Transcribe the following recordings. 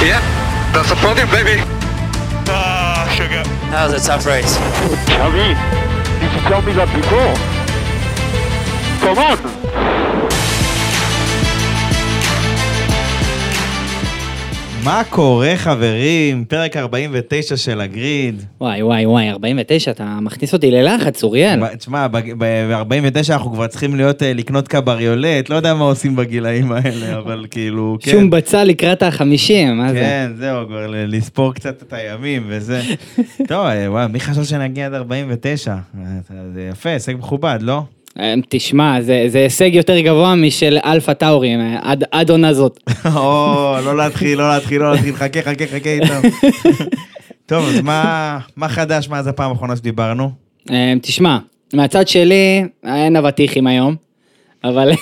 Yeah, that's the podium, baby. Ah, sugar. That was a tough race. Tell me. You should tell me that before. Come on. מה קורה חברים? פרק 49 של הגריד. וואי וואי וואי, 49, אתה מכניס אותי ללחץ, אוריאל. ב- תשמע, ב-49 אנחנו כבר צריכים להיות, אה, לקנות קבריולט, לא יודע מה עושים בגילאים האלה, אבל כאילו, כן. שום בצל לקראת החמישים, מה זה? כן, זהו, כבר לספור קצת את הימים וזה. טוב, אה, וואי, מי חשב שנגיע עד 49? אה, זה יפה, הישג מכובד, לא? אה, תשמע, זה זה הישג יותר גבוה משל אלפה טאורים, אה, עד- עד עונה זאת. או, לא להתחיל, לא להתחיל, לא להתחיל, חכה, חכה, חכה איתם. טוב, אז מה מה חדש מאז הפעם האחרונה שדיברנו? אה, תשמע, מהצד שלי, אין אבטיחים היום, אבל...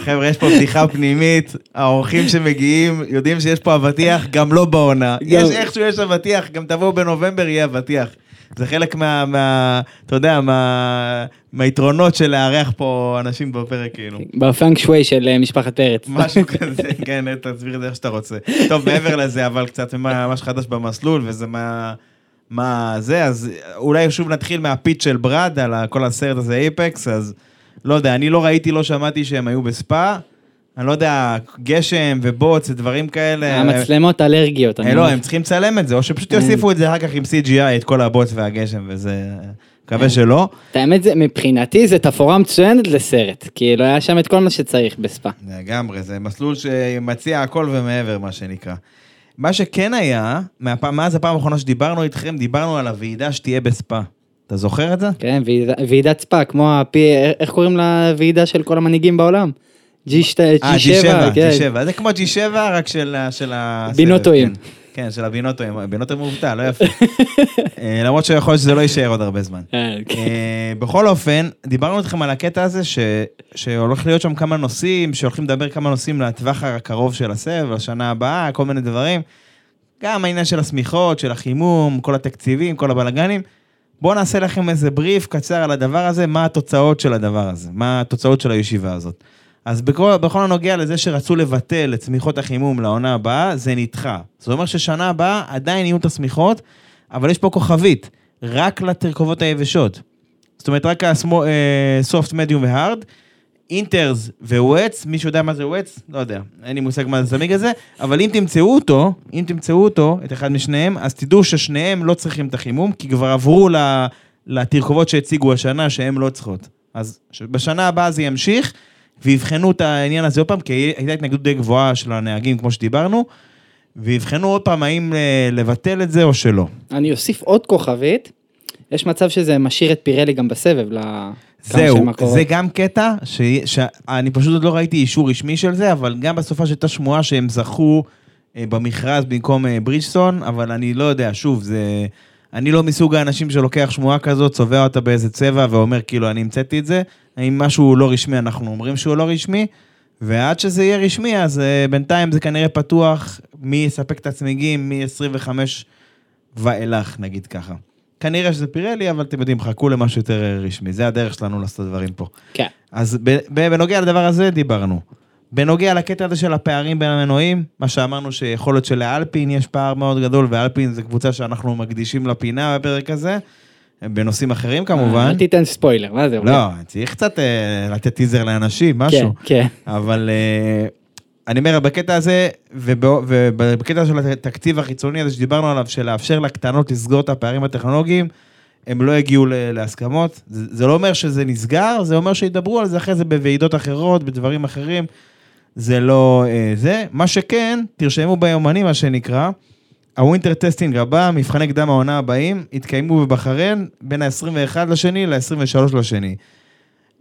חבר'ה, יש פה בדיחה פנימית, האורחים שמגיעים יודעים שיש פה אבטיח, גם לא בעונה. יש איכשהו יש אבטיח, גם תבואו בנובמבר יהיה אבטיח. זה חלק מה, מה אתה יודע, מה, מהיתרונות של לארח פה אנשים בפרק, כאילו. בפאנק שווי של אה, משפחת פרץ. משהו כזה, כן, תסביר את זה איך שאתה רוצה. טוב, מעבר לזה, אבל קצת מה שחדש במסלול, וזה מה... מה זה, אז אולי שוב נתחיל מהפיץ של ברד על כל הסרט הזה אייפקס, אז לא יודע, אני לא ראיתי, לא שמעתי שהם היו בספא. אני לא יודע, גשם ובוץ ודברים כאלה. המצלמות אלרגיות. אני אה, לא. הם צריכים לצלם את זה, או שפשוט כן. יוסיפו את זה אחר כך עם CGI, את כל הבוץ והגשם, וזה... מקווה שלא. את האמת, זה- מבחינתי זה תפאורה מצוינת לסרט, כאילו היה שם את כל מה שצריך בספא. לגמרי, זה מסלול שמציע הכל ומעבר, מה שנקרא. מה שכן היה, מהפעם, מאז הפעם האחרונה שדיברנו איתכם, דיברנו על הוועידה שתהיה בספא. אתה זוכר את זה? כן, ועיד- ועידת ספא, כמו הפי... איך קוראים לוועידה של כל המנהיגים בעולם? G7, אה, G7, כן. G7, זה כמו G7 רק של, ה-. בינוטואים. כן, כן, של הבינוטואים, בינוטואים מובטל, לא יפה. אה, למרות שיכול להיות שזה לא יישאר עוד הרבה זמן. אה, כן. אה, בכל אופן, דיברנו איתכם על הקטע הזה ש... שהולך להיות שם כמה נושאים, שהולכים לדבר כמה נושאים לטווח הקרוב של הסבב, לשנה הבאה, כל מיני דברים. גם העניין של השמיכות, של החימום, כל התקציבים, כל הבלגנים. בואו נעשה לכם איזה בריף קצר על הדבר הזה, מה התוצאות של הדבר הזה, מה התוצאות של הישיבה הזאת. אז בכל, בכל הנוגע לזה שרצו לבטל את שמיכות החימום לעונה הבאה, זה נדחה. זאת אומרת ששנה הבאה עדיין יהיו את השמיכות, אבל יש פה כוכבית, רק לתרכובות היבשות. זאת אומרת, רק הסופט, מדיום והארד, אינטרס וווץ, מישהו יודע מה זה ווץ? לא יודע, אין לי מושג מה זה הזמיג הזה, אבל אם תמצאו אותו, אם תמצאו אותו, את אחד משניהם, אז תדעו ששניהם לא צריכים את החימום, כי כבר עברו לתרכובות שהציגו השנה, שהן לא צריכות. אז בשנה הבאה זה ימשיך, ויבחנו את העניין הזה עוד פעם, כי הייתה התנגדות די גבוהה של הנהגים, כמו שדיברנו, ויבחנו עוד פעם האם אה, לבטל את זה או שלא. אני אוסיף עוד כוכבית, יש מצב שזה משאיר את פירלי גם בסבב זהו. זה גם קטע, ש... שאני פשוט עוד לא ראיתי אישור רשמי של זה, אבל גם בסופה שהייתה שמועה שהם זכו אה, במכרז במקום אה, ברידג'סטון, אבל אני לא יודע, שוב, זה... אני לא מסוג האנשים שלוקח שמועה כזאת, צובע אותה באיזה צבע ואומר כאילו אני המצאתי את זה. אם משהו לא רשמי, אנחנו אומרים שהוא לא רשמי, ועד שזה יהיה רשמי, אז אה, בינתיים זה כנראה פתוח, מי יספק את הצמיגים, מ-25 ואילך, נגיד ככה. כנראה שזה פירלי, אבל אתם יודעים, חכו למשהו יותר רשמי, זה הדרך שלנו לעשות דברים פה. כן. אז בנוגע לדבר הזה דיברנו. בנוגע לקטע הזה של הפערים בין המנועים, מה שאמרנו שיכול להיות שלאלפין יש פער מאוד גדול, ואלפין זה קבוצה שאנחנו מקדישים לפינה בפרק הזה, בנושאים אחרים כמובן. אל תיתן ספוילר, מה זה? לא, צריך קצת אה, לתת טיזר לאנשים, משהו. כן, כן. אבל אה, אני אומר, בקטע הזה, ובקטע של התקציב החיצוני הזה שדיברנו עליו, של לאפשר לקטנות לסגור את הפערים הטכנולוגיים, הם לא הגיעו להסכמות. זה לא אומר שזה נסגר, זה אומר שידברו על זה אחרי זה בוועידות אחרות, בדברים אחרים. זה לא אה, זה. מה שכן, תרשמו ביומנים, מה שנקרא, ה winter testing הבא, מבחני קדם העונה הבאים, יתקיימו בבחריין בין ה-21 לשני ל-23 לשני.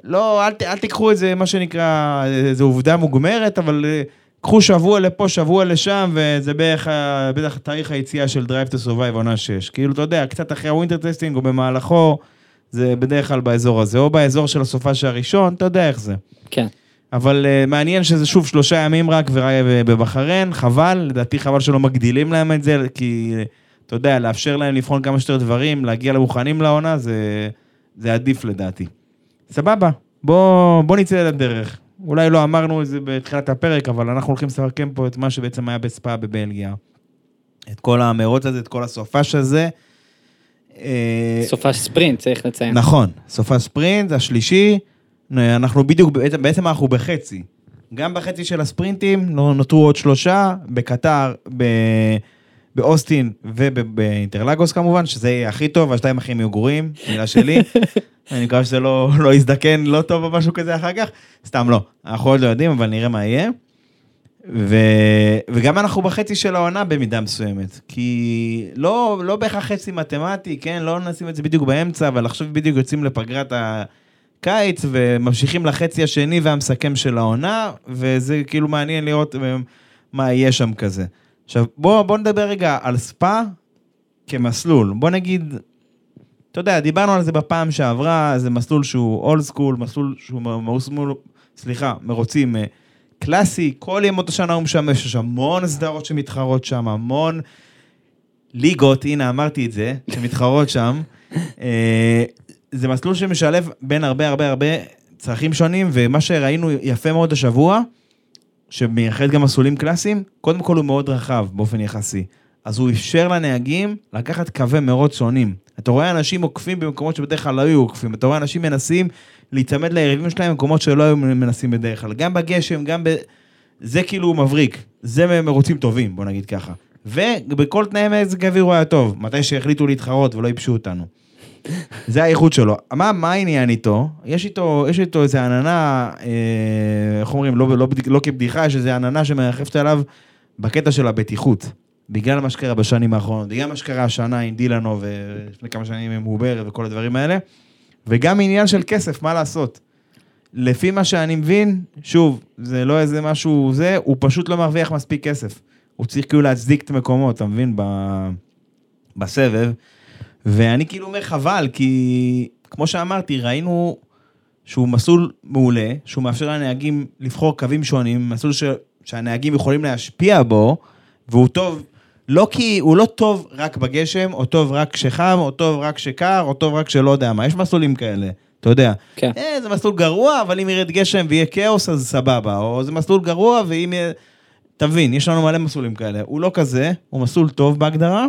לא, אל, אל תיקחו את זה, מה שנקרא, זו עובדה מוגמרת, אבל אה, קחו שבוע לפה, שבוע לשם, וזה בערך, בטח תאריך היציאה של Drive to Survive עונה 6. כאילו, אתה יודע, קצת אחרי ה winter testing או במהלכו, זה בדרך כלל באזור הזה, או באזור של הסופש הראשון, אתה יודע איך זה. כן. אבל uh, מעניין שזה שוב שלושה ימים רק ור- בבחריין, חבל, לדעתי חבל שלא מגדילים להם את זה, כי אתה יודע, לאפשר להם לבחון כמה שיותר דברים, להגיע למוכנים לעונה, זה, זה עדיף לדעתי. סבבה, בוא, בוא נצא לדרך. אולי לא אמרנו את זה בתחילת הפרק, אבל אנחנו הולכים לסכם פה את מה שבעצם היה בספא בבלגיה. את כל המרוץ הזה, את כל הסופש הזה. אה, סופה ספרינט, צריך לציין. נכון, סופה ספרינט, השלישי, אנחנו בדיוק, בעצם, אנחנו בחצי. גם בחצי של הספרינטים נו- נותרו עוד שלושה, בקטר, ב... באוסטין ובאינטרלגוס כמובן, שזה יהיה הכי טוב, השתיים הכי יהיו גרועים, מילה שלי. אני מקווה שזה לא, לא יזדקן לא טוב או משהו כזה אחר כך, סתם לא, אנחנו עוד לא יודעים, אבל נראה מה יהיה. ו... וגם אנחנו בחצי של העונה במידה מסוימת, כי לא, לא בהכרח חצי מתמטי, כן, לא נשים את זה בדיוק באמצע, אבל עכשיו בדיוק יוצאים לפגרת הקיץ וממשיכים לחצי השני והמסכם של העונה, וזה כאילו מעניין לראות אה, מה יהיה שם כזה. עכשיו, בוא, בוא נדבר רגע על ספא כמסלול. בוא נגיד, אתה יודע, דיברנו על זה בפעם שעברה, זה מסלול שהוא אולד סקול, מסלול שהוא מסלול, סליחה, מרוצים אה, קלאסי, כל ימות השנה הוא משמש, יש המון סדרות שמתחרות שם, המון ליגות, הנה אמרתי את זה, שמתחרות שם. זה מסלול שמשלב בין הרבה הרבה הרבה צרכים שונים, ומה שראינו יפה מאוד השבוע, שמייחד גם מסלולים קלאסיים, קודם כל הוא מאוד רחב באופן יחסי. אז הוא אפשר לנהגים לקחת קווי מרוץ שונים. אתה רואה אנשים עוקפים במקומות שבדרך כלל לא היו עוקפים, אתה רואה אנשים מנסים להיצמד ליריבים שלהם במקומות שלא היו מנסים בדרך כלל. גם בגשם, גם ב... זה כאילו מבריק, זה מרוצים טובים, בוא נגיד ככה. ובכל תנאי מזג האוויר הוא היה טוב, מתי שהחליטו להתחרות ולא ייבשו אותנו. זה האיכות שלו. מה, העניין איתו? יש איתו, יש איתו איזה עננה, אה, איך אומרים, לא, לא, לא כבדיחה, יש איזה עננה שמרחפת עליו בקטע של הבטיחות. בגלל מה שקרה בשנים האחרונות, בגלל מה שקרה השנה עם דילנו ולפני כמה שנים עם אובר וכל הדברים האלה, וגם עניין של כסף, מה לעשות. לפי מה שאני מבין, שוב, זה לא איזה משהו זה, הוא פשוט לא מרוויח מספיק כסף. הוא צריך כאילו להצדיק את מקומו, אתה מבין? ב... בסבב. ואני כאילו אומר חבל, כי כמו שאמרתי, ראינו שהוא מסלול מעולה, שהוא מאפשר לנהגים לבחור קווים שונים, מסלול ש... שהנהגים יכולים להשפיע בו, והוא טוב, לא כי, הוא לא טוב רק בגשם, או טוב רק כשחם, או טוב רק כשקר, או טוב רק כשלא יודע מה, יש מסלולים כאלה, אתה יודע. כן. אה, זה מסלול גרוע, אבל אם ירד גשם ויהיה כאוס, אז סבבה, או זה מסלול גרוע, ואם יהיה... תבין, יש לנו מלא מסלולים כאלה. הוא לא כזה, הוא מסלול טוב בהגדרה,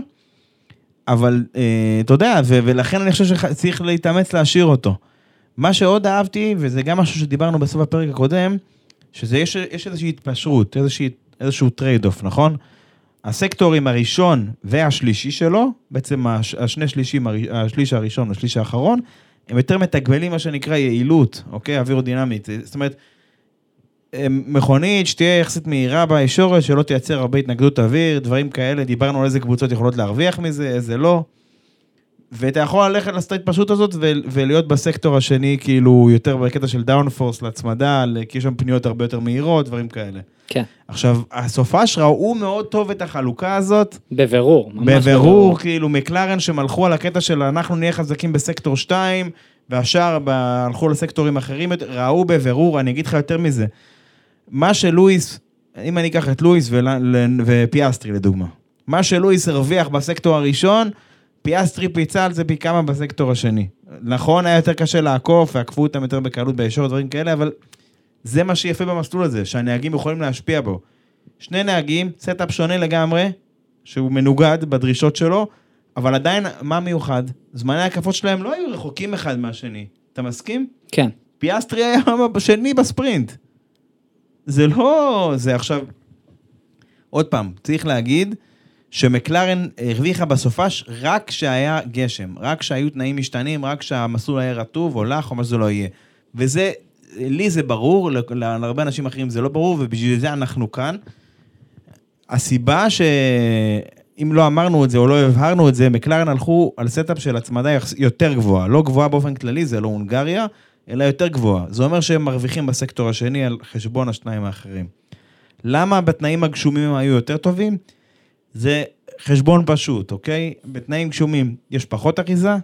אבל אה, אתה יודע, ולכן אני חושב שצריך להתאמץ להשאיר אותו. מה שעוד אהבתי, וזה גם משהו שדיברנו בסוף הפרק הקודם, שזה יש, יש איזושהי התפשרות, איזושהי, איזשהו trade-off, נכון? הסקטורים הראשון והשלישי שלו, בעצם הש, השני שלישים, השליש הראשון והשליש האחרון, הם יותר מתגמלים מה שנקרא יעילות, אוקיי? אווירודינמית. זאת אומרת, מכונית שתהיה יחסית מהירה בישורת, שלא תייצר הרבה התנגדות אוויר, דברים כאלה, דיברנו על איזה קבוצות יכולות להרוויח מזה, איזה לא. ואתה יכול ללכת לעשות את ההתפשטות הזאת ו- ולהיות בסקטור השני, כאילו, יותר בקטע של דאונפורס להצמדה, כי יש שם פניות הרבה יותר מהירות, דברים כאלה. כן, עכשיו, הסופש ראו מאוד טוב את החלוקה הזאת, בבירור. ממש בבירור, כאילו, מקלרן שהם הלכו על הקטע של אנחנו נהיה חזקים בסקטור 2, והשאר הלכו לסקטורים אחרים, ראו בבירור, אני אגיד לך יותר מזה. מה שלואיס, אם אני אקח את לואיס ופיאסטרי לדוגמה, מה שלואיס הרוויח בסקטור הראשון, פיאסטרי פיצה על זה פי כמה בסקטור השני. נכון, היה יותר קשה לעקוף, ועקפו אותם יותר בקלות בישור, דברים כאלה, אבל זה מה שיפה במסלול הזה, שהנהגים יכולים להשפיע בו. שני נהגים, setup שונה לגמרי, שהוא מנוגד בדרישות שלו, אבל עדיין, מה מיוחד? זמני ההקפות שלהם לא היו רחוקים אחד מהשני. אתה מסכים? כן, פיאסטרי היה שני בספרינט. זה לא... זה עכשיו... עוד פעם, צריך להגיד שמקלרן הרוויחה בסופש רק כשהיה גשם, רק כשהיו תנאים משתנים, רק כשהמסלול היה רטוב או לח או מה שזה לא יהיה. וזה, לי זה ברור, להרבה אנשים אחרים זה לא ברור, ובשביל זה אנחנו כאן. הסיבה ש... אם לא אמרנו את זה או לא הבהרנו את זה, מקלרן הלכו על setup של הצמדה יותר גבוהה. לא גבוהה באופן כללי, זה לא הונגריה, אלא יותר גבוהה. זה אומר שהם מרוויחים בסקטור השני על חשבון השניים האחרים. למה בתנאים הגשומים הם היו יותר טובים? זה חשבון פשוט, אוקיי? בתנאים גשומים יש פחות אחיזה,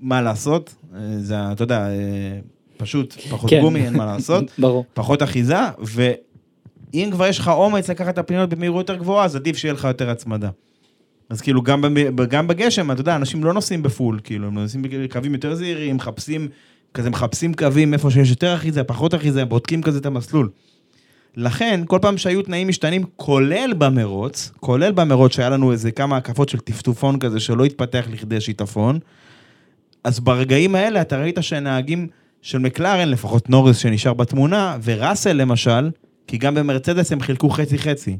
מה לעשות? אה, זה, אתה יודע, אה, פשוט פחות כן. גומי, אין מה לעשות. ברור. פחות אחיזה, ואם כבר יש לך אומץ לקחת את הפניות במהירות יותר גבוהה, אז עדיף שיהיה לך יותר הצמדה. אז כאילו, גם, גם בגשם, אתה יודע, אנשים לא נוסעים בפול, כאילו, הם נוסעים בקווים יותר זהירים, מחפשים, כזה מחפשים קווים איפה שיש יותר אחיזה, פחות אחיזה, בודקים כזה את המסלול. לכן, כל פעם שהיו תנאים משתנים, כולל במרוץ, כולל במרוץ שהיה לנו איזה כמה הקפות של טפטופון כזה שלא התפתח לכדי שיטפון, אז ברגעים האלה אתה ראית שהנהגים של מקלרן, לפחות נוריס שנשאר בתמונה, וראסל למשל, כי גם במרצדס הם חילקו חצי-חצי.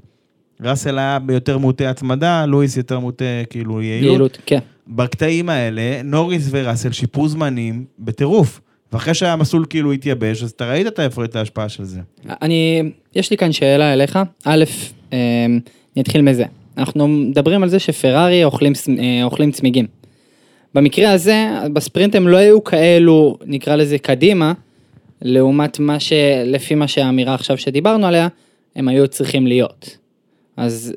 ראסל היה ביותר מוטה הצמדה, לואיס יותר מוטה כאילו יעילות. יעילות, כן. בקטעים האלה, נוריס וראסל שיפרו זמנים בטירוף. ואחרי שהמסלול כאילו התייבש, אז אתה ראית את את ההשפעה של זה. אני, יש לי כאן שאלה אליך. א', אני אתחיל מזה. אנחנו מדברים על זה שפרארי אוכלים, אה, אוכלים צמיגים. במקרה הזה, בספרינט הם לא היו כאלו, נקרא לזה קדימה, לעומת מה ש... לפי מה שהאמירה עכשיו שדיברנו עליה, הם היו צריכים להיות. אז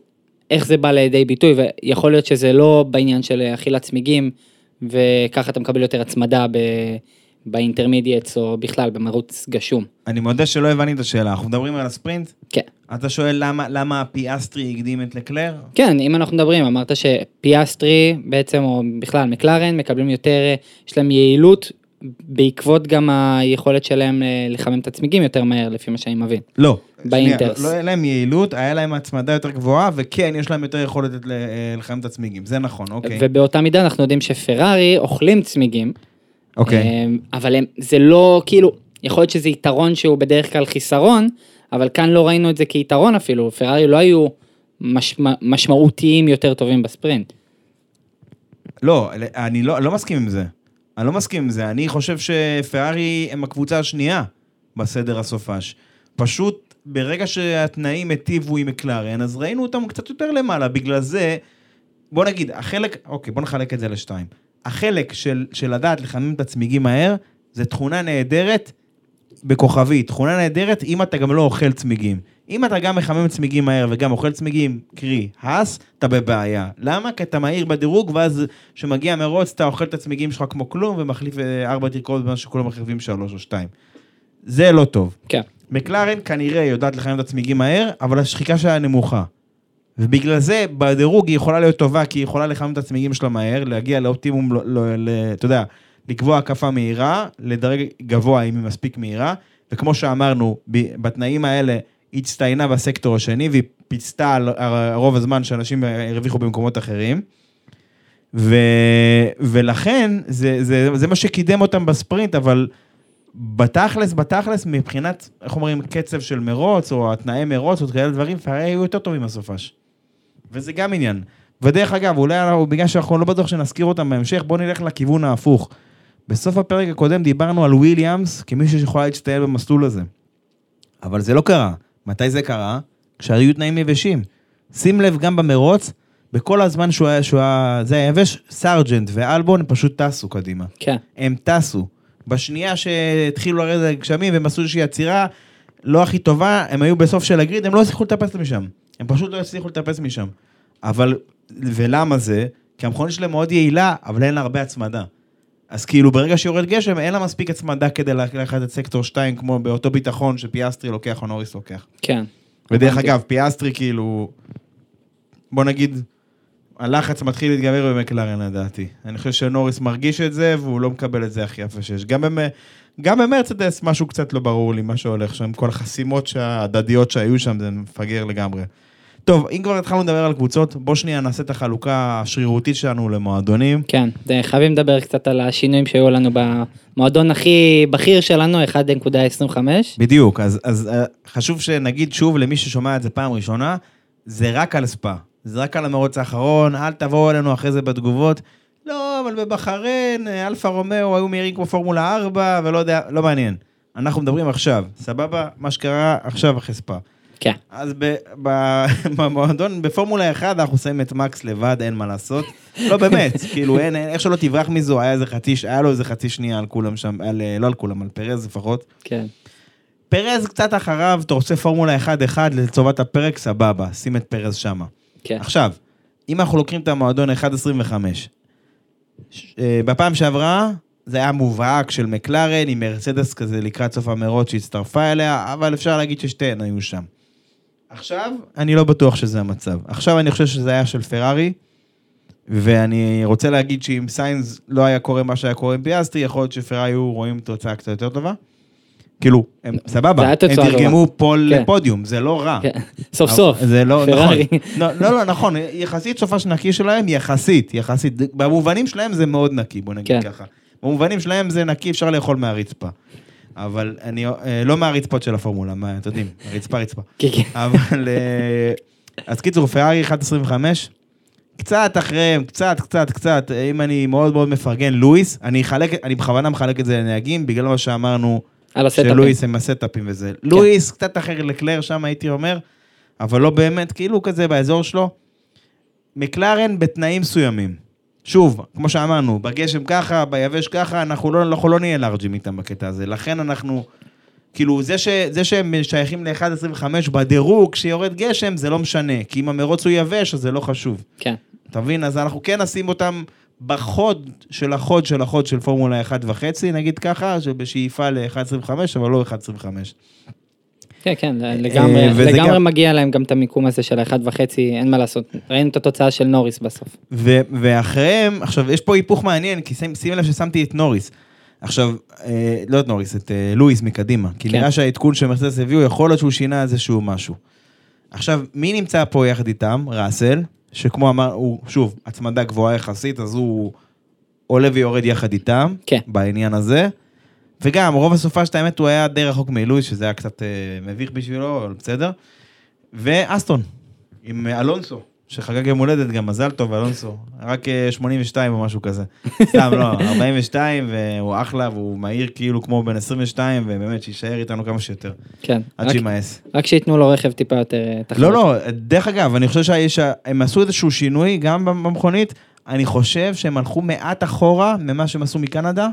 איך זה בא לידי ביטוי, ויכול להיות שזה לא בעניין של אכילת צמיגים, וככה אתה מקבל יותר הצמדה ב... ב intermediates או בכלל במרוץ גשום. אני מודה שלא הבנתי את השאלה, אנחנו מדברים על הספרינט? כן. אתה שואל למה, למה פיאסטרי הקדים את לקלר? כן, אם אנחנו מדברים, אמרת שפיאסטרי בעצם, או בכלל מקלרן, מקבלים יותר, יש להם יעילות בעקבות גם היכולת שלהם אה, לחמם את הצמיגים יותר מהר, לפי מה שאני מבין. לא. באינטרס. לא היה להם יעילות, היה להם הצמדה יותר גבוהה, וכן, יש להם יותר יכולת אה, לחמם את הצמיגים, זה נכון, אוקיי. ובאותה מידה אנחנו יודעים שפרארי אוכלים צמיגים, אוקיי. אה, אבל הם, זה לא, כאילו, יכול להיות שזה יתרון שהוא בדרך כלל חיסרון, אבל כאן לא ראינו את זה כיתרון אפילו, פרארי לא היו משמע, משמעותיים יותר טובים בספרינט. לא, אני לא, לא מסכים עם זה. אני לא מסכים עם זה. אני חושב שפרארי הם הקבוצה השנייה בסדר הסופש. פשוט ברגע שהתנאים היטיבו עם מקלרן, אז ראינו אותם קצת יותר למעלה. בגלל זה, בוא נגיד, החלק, אוקיי, בוא נחלק את זה לשתיים. החלק של, של לדעת לחמם את הצמיגים מהר, זה תכונה נהדרת בכוכבית. תכונה נהדרת אם אתה גם לא אוכל צמיגים. אם אתה גם מחמם צמיגים מהר וגם אוכל צמיגים, קרי, האס, אתה בבעיה. למה? כי אתה מהיר בדירוג, ואז כשמגיע מרוץ אתה אוכל את הצמיגים שלך כמו כלום, ומחליף אה, ארבע תרכובות במה שכולם מחליפים שלוש או שתיים. זה לא טוב. כן. מקלרן כנראה יודעת לחמם את הצמיגים מהר, אבל השחיקה שלה נמוכה. ובגלל זה בדירוג היא יכולה להיות טובה, כי היא יכולה לחמם את הצמיגים שלה מהר, להגיע לאופטימום, לא, לא, ל, אתה יודע, לקבוע הקפה מהירה, לדרג גבוה אם היא מספיק מהירה, וכמו שאמרנו, ב- בתנאים האלה הצטיינה בסקטור השני, והיא פיצתה על רוב הזמן שאנשים הרוויחו במקומות אחרים. ו, ולכן זה, זה, זה מה שקידם אותם בספרינט, אבל בתכלס, בתכלס, מבחינת, איך אומרים, קצב של מרוץ, או התנאי מרוץ, או כאלה דברים, פערי היו יותר טובים מהסופש. וזה גם עניין. ודרך אגב, אולי אנחנו, בגלל שאנחנו לא בטוח שנזכיר אותם בהמשך, בואו נלך לכיוון ההפוך. בסוף הפרק הקודם דיברנו על וויליאמס כמישהו שיכולה להצטיין במסלול הזה. אבל זה לא קרה. מתי זה קרה? כשהיו תנאים יבשים. שים לב, גם במרוץ, בכל הזמן שהוא היה, שהוא היה, זה היה יבש, סארג'נט ואלבון פשוט טסו קדימה. כן. הם טסו. בשנייה שהתחילו לרדת הגשמים והם עשו איזושהי עצירה לא הכי טובה, הם היו בסוף של ה grid, הם לא הצליחו לטפס משם. הם פשוט לא הצליחו לטפס משם. אבל, ולמה זה? כי המכונית שלהם מאוד יעילה, אבל אין לה הרבה הצמדה. אז כאילו ברגע שיורד גשם, אין לה מספיק הצמדה כדי לקחת את סקטור 2, כמו באותו ביטחון שפיאסטרי לוקח או נוריס לוקח. כן. ודרך. אגב, פיאסטרי כאילו, בוא נגיד, הלחץ מתחיל להתגבר במקלרן לדעתי. אני חושב שנוריס מרגיש את זה, והוא לא מקבל את זה הכי יפה שיש. גם, במ... גם במרצדס משהו קצת לא ברור לי, מה שהולך שם, כל החסימות ההדדיות שהיו שם, זה מפגר לגמרי. טוב, אם כבר התחלנו לדבר על קבוצות, בוא שנייה נעשה את החלוקה השרירותית שלנו למועדונים. כן, חייבים לדבר קצת על השינויים שהיו לנו במועדון הכי בכיר שלנו, 1.25. בדיוק, אז, אז אה, חשוב שנגיד שוב למי ששומע את זה פעם ראשונה, זה רק על ספא. זה רק על המרוץ האחרון, אל תבואו אלינו אחרי זה בתגובות. לא, אבל בבחריין, אה, אלפה רומאו היו מהירים כמו פורמולה 4, ולא יודע, לא מעניין. אנחנו מדברים עכשיו, סבבה? מה שקרה עכשיו אחרי ספא. כן. אז ב- ב- במועדון, בפורמולה 1 אנחנו שמים את מקס לבד, אין מה לעשות. לא באמת, כאילו אין, אין- איך שלא תברח מזו, היה איזה חצי, היה לו איזה חצי שנייה על כולם שם, על, אה, לא על כולם, על פרז לפחות. כן. פרז קצת אחריו, אתה רוצה פורמולה 1-1 לטובת הפרק, סבבה, שים את פרז שמה. כן. עכשיו, אם אנחנו לוקחים את המועדון 1.25, ש- אה, בפעם שעברה זה היה מובהק של מקלרן עם מרצדס כזה לקראת סוף המרוץ שהצטרפה אליה, אבל אפשר להגיד ששתיהן היו שם. עכשיו, אני לא בטוח שזה המצב. עכשיו אני חושב שזה היה של פרארי, ואני רוצה להגיד שאם סיינס לא היה קורה מה שהיה קורה עם פיאסטרי, יכול להיות שפרארי היו רואים תוצאה קצת יותר טובה. כאילו, הם סבבה, הם תרגמו פול כן. לפודיום, זה לא רע. כן, סוף סוף. זה לא, נכון. פרארי. לא, לא, לא, נכון, יחסית סופש נקי שלהם, יחסית, יחסית. במובנים שלהם זה מאוד נקי, בוא נגיד כן. ככה. במובנים שלהם זה נקי, אפשר לאכול מהרצפה. אבל אני, אה, לא מהרצפות של הפורמולה, מה, אתם יודעים, רצפה רצפה. כן, כן. אבל, אה, אז קיצור, פרארי 1.25, קצת אחריהם, קצת, קצת, קצת, אם אני מאוד מאוד מפרגן, לואיס, אני אחלק, אני בכוונה מחלק את זה לנהגים, בגלל מה שאמרנו. שלואיס הם הסטאפים וזה. לואיס קצת אחר לקלר שם הייתי אומר, אבל לא באמת, כאילו כזה באזור שלו. מקלרן בתנאים מסוימים. שוב, כמו שאמרנו, בגשם ככה, ביבש ככה, אנחנו לא, אנחנו לא נהיה לארג'ים איתם בקטע הזה. לכן אנחנו, כאילו, זה, ש, זה שהם שייכים ל-1.25 בדירוג, כשיורד גשם, זה לא משנה. כי אם המרוץ הוא יבש, אז זה לא חשוב. כן. אתה מבין? אז אנחנו כן נשים אותם בחוד של החוד של החוד של פורמולה 1.5, נגיד ככה, שבשאיפה ל-1.25, אבל לא 1.25. כן, כן, לגמרי, אה, לגמרי גם- מגיע להם גם את המיקום הזה של האחד וחצי, אין מה לעשות. ראינו את התוצאה של נוריס בסוף. ו- ואחריהם, עכשיו, יש פה היפוך מעניין, כי שים לב ששמתי את נוריס. עכשיו, אה, לא את נוריס, את אה, לואיס מקדימה. כי כן. נראה שהעדכון שמרצדס הביאו, יכול להיות שהוא שינה איזשהו משהו. עכשיו, מי נמצא פה יחד איתם? ראסל, שכמו אמר, הוא, שוב, הצמדה גבוהה יחסית, אז הוא עולה ויורד יחד איתם, כן. בעניין הזה. וגם, רוב הסופה של האמת הוא היה די רחוק מלואיס, שזה היה קצת אה, מביך בשבילו, אבל בסדר. ואסטון, עם אה, אלונסו, שחגג יום הולדת גם, מזל טוב, אלונסו. רק אה, 82 או משהו כזה. סתם, לא, 42, והוא אחלה, והוא מהיר כאילו כמו בן 22, ובאמת, שיישאר איתנו כמה שיותר. כן. עד שימאס. רק שייתנו לו רכב טיפה יותר אה, תחרות. לא, לא, דרך אגב, אני חושב שהם עשו איזשהו שינוי גם במכונית, אני חושב שהם הלכו מעט אחורה ממה שהם עשו מקנדה.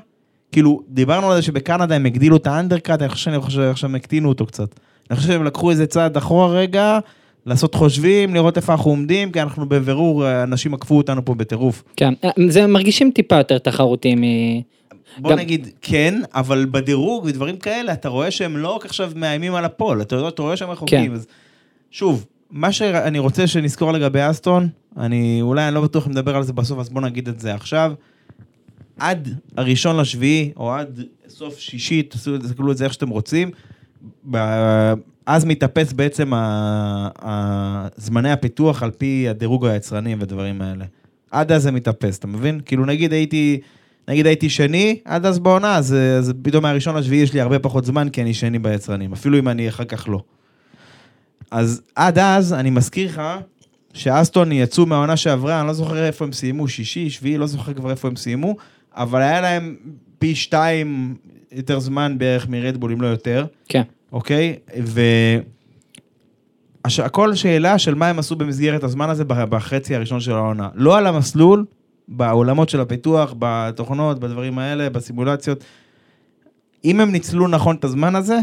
כאילו, דיברנו על זה שבקנדה הם הגדילו את האנדרקאט, אני חושב שעכשיו הם הקטינו אותו קצת. אני חושב שהם לקחו איזה צעד אחורה רגע, לעשות חושבים, לראות איפה אנחנו עומדים, כי אנחנו בבירור, אנשים עקפו אותנו פה בטירוף. כן, זה מרגישים טיפה יותר תחרותי מ... בוא גם- נגיד כן, אבל בדירוג ודברים כאלה, אתה רואה שהם לא רק עכשיו מאיימים על הפול, אתה אתה רואה שהם רחוקים. כן. אז שוב, מה שאני רוצה שנזכור לגבי אסטון, אני אולי אני לא בטוח אם נדבר על זה בסוף, אז בוא נגיד את זה עכשיו. עד הראשון לשביעי, או עד סוף שישי, תסתכלו את זה איך שאתם רוצים, אז מתאפס בעצם זמני הפיתוח על פי הדירוג היצרנים ודברים האלה. עד אז זה מתאפס, אתה מבין? כאילו נגיד הייתי, נגיד הייתי שני, עד אז בעונה, אז, אז פתאום מהראשון לשביעי יש לי הרבה פחות זמן, כי אני שני ביצרנים, אפילו אם אני אחר כך לא. אז עד אז, אני מזכיר לך, שאסטון יצאו מהעונה שעברה, אני לא זוכר איפה הם סיימו, שישי, שביעי, לא זוכר כבר איפה הם סיימו, אבל היה להם פי שתיים יותר זמן בערך מרדבול, אם לא יותר. כן. אוקיי? הכל שאלה של מה הם עשו במסגרת הזמן הזה בח- בחצי הראשון של העונה. לא על המסלול, בעולמות של הפיתוח, בתוכנות, בדברים האלה, בסימולציות. אם הם ניצלו נכון את הזמן הזה,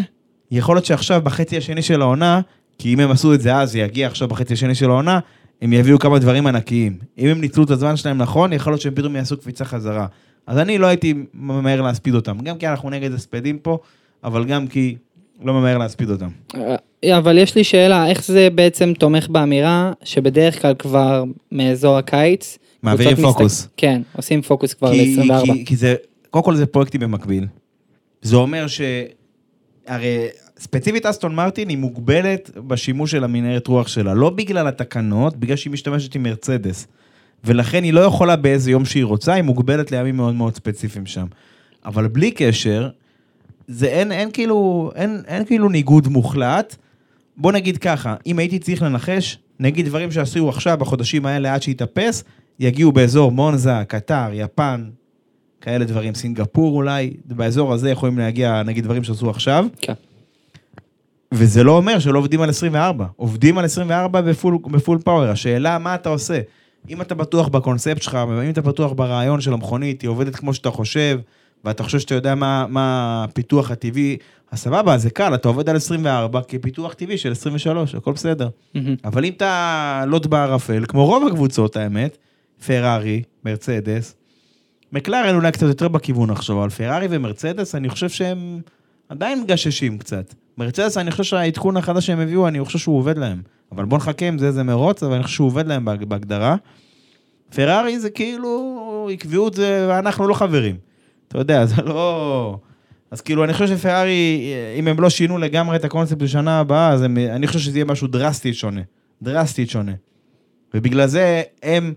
יכול להיות שעכשיו בחצי השני של העונה, כי אם הם עשו את זה אז, זה יגיע עכשיו בחצי השני של העונה, הם יביאו כמה דברים ענקיים. אם הם ניצלו את הזמן שלהם נכון, יכול להיות שהם פתאום יעשו קפיצה חזרה. אז אני לא הייתי ממהר להספיד אותם, גם כי אנחנו נגד הספדים פה, אבל גם כי לא ממהר להספיד אותם. אה, אבל יש לי שאלה, איך זה בעצם תומך באמירה שבדרך כלל כבר מאזור הקיץ... מעבירים פוקוס. מסתכל- כן, עושים פוקוס כבר כי, ל-24. כי, כי זה, קודם כל זה פרויקטים במקביל. זה אומר ש... הרי ספציפית אסטון מרטין היא מוגבלת בשימוש של המנהרת רוח שלה, לא בגלל התקנות, בגלל שהיא משתמשת עם מרצדס. ולכן היא לא יכולה באיזה יום שהיא רוצה, היא מוגבלת לימים מאוד מאוד ספציפיים שם. אבל בלי קשר, זה אין, אין כאילו, אין, אין כאילו ניגוד מוחלט. בוא נגיד ככה, אם הייתי צריך לנחש, נגיד דברים שעשו עכשיו בחודשים האלה עד שיתאפס, יגיעו באזור מונזה, קטר, יפן, כאלה דברים, סינגפור אולי, באזור הזה יכולים להגיע נגיד דברים שעשו עכשיו, כן. וזה לא אומר שלא עובדים על 24, עובדים על 24 בפול, בפול פאוור, השאלה מה אתה עושה. אם אתה בטוח בקונספט שלך, אם אתה בטוח ברעיון של המכונית, היא עובדת כמו שאתה חושב, ואתה חושב שאתה יודע מה, מה הפיתוח הטבעי, אז סבבה, זה קל, אתה עובד על 24 כפיתוח טבעי של 23, הכל בסדר. מהמם. אבל אם אתה לוט בערפל, כמו רוב הקבוצות האמת, פרארי, מרצדס, מקלרן אולי קצת יותר בכיוון עכשיו, אבל פרארי ומרצדס, אני חושב שהם עדיין מגששים קצת. מרצדס, אני חושב שהעדכון החדש שהם הביאו, אני חושב שהוא עובד להם. אבל בוא נחכה עם זה איזה מרוץ, אבל אני חושב שהוא עובד להם בהג- בהגדרה. פרארי זה כאילו, עקביות זה, ואנחנו לא חברים. אתה יודע, זה לא... אז כאילו, אני חושב שפרארי, אם הם לא שינו לגמרי את הקונספט לשנה הבאה, אז הם, אני חושב שזה יהיה משהו דרסטית שונה. דרסטית שונה. ובגלל זה הם,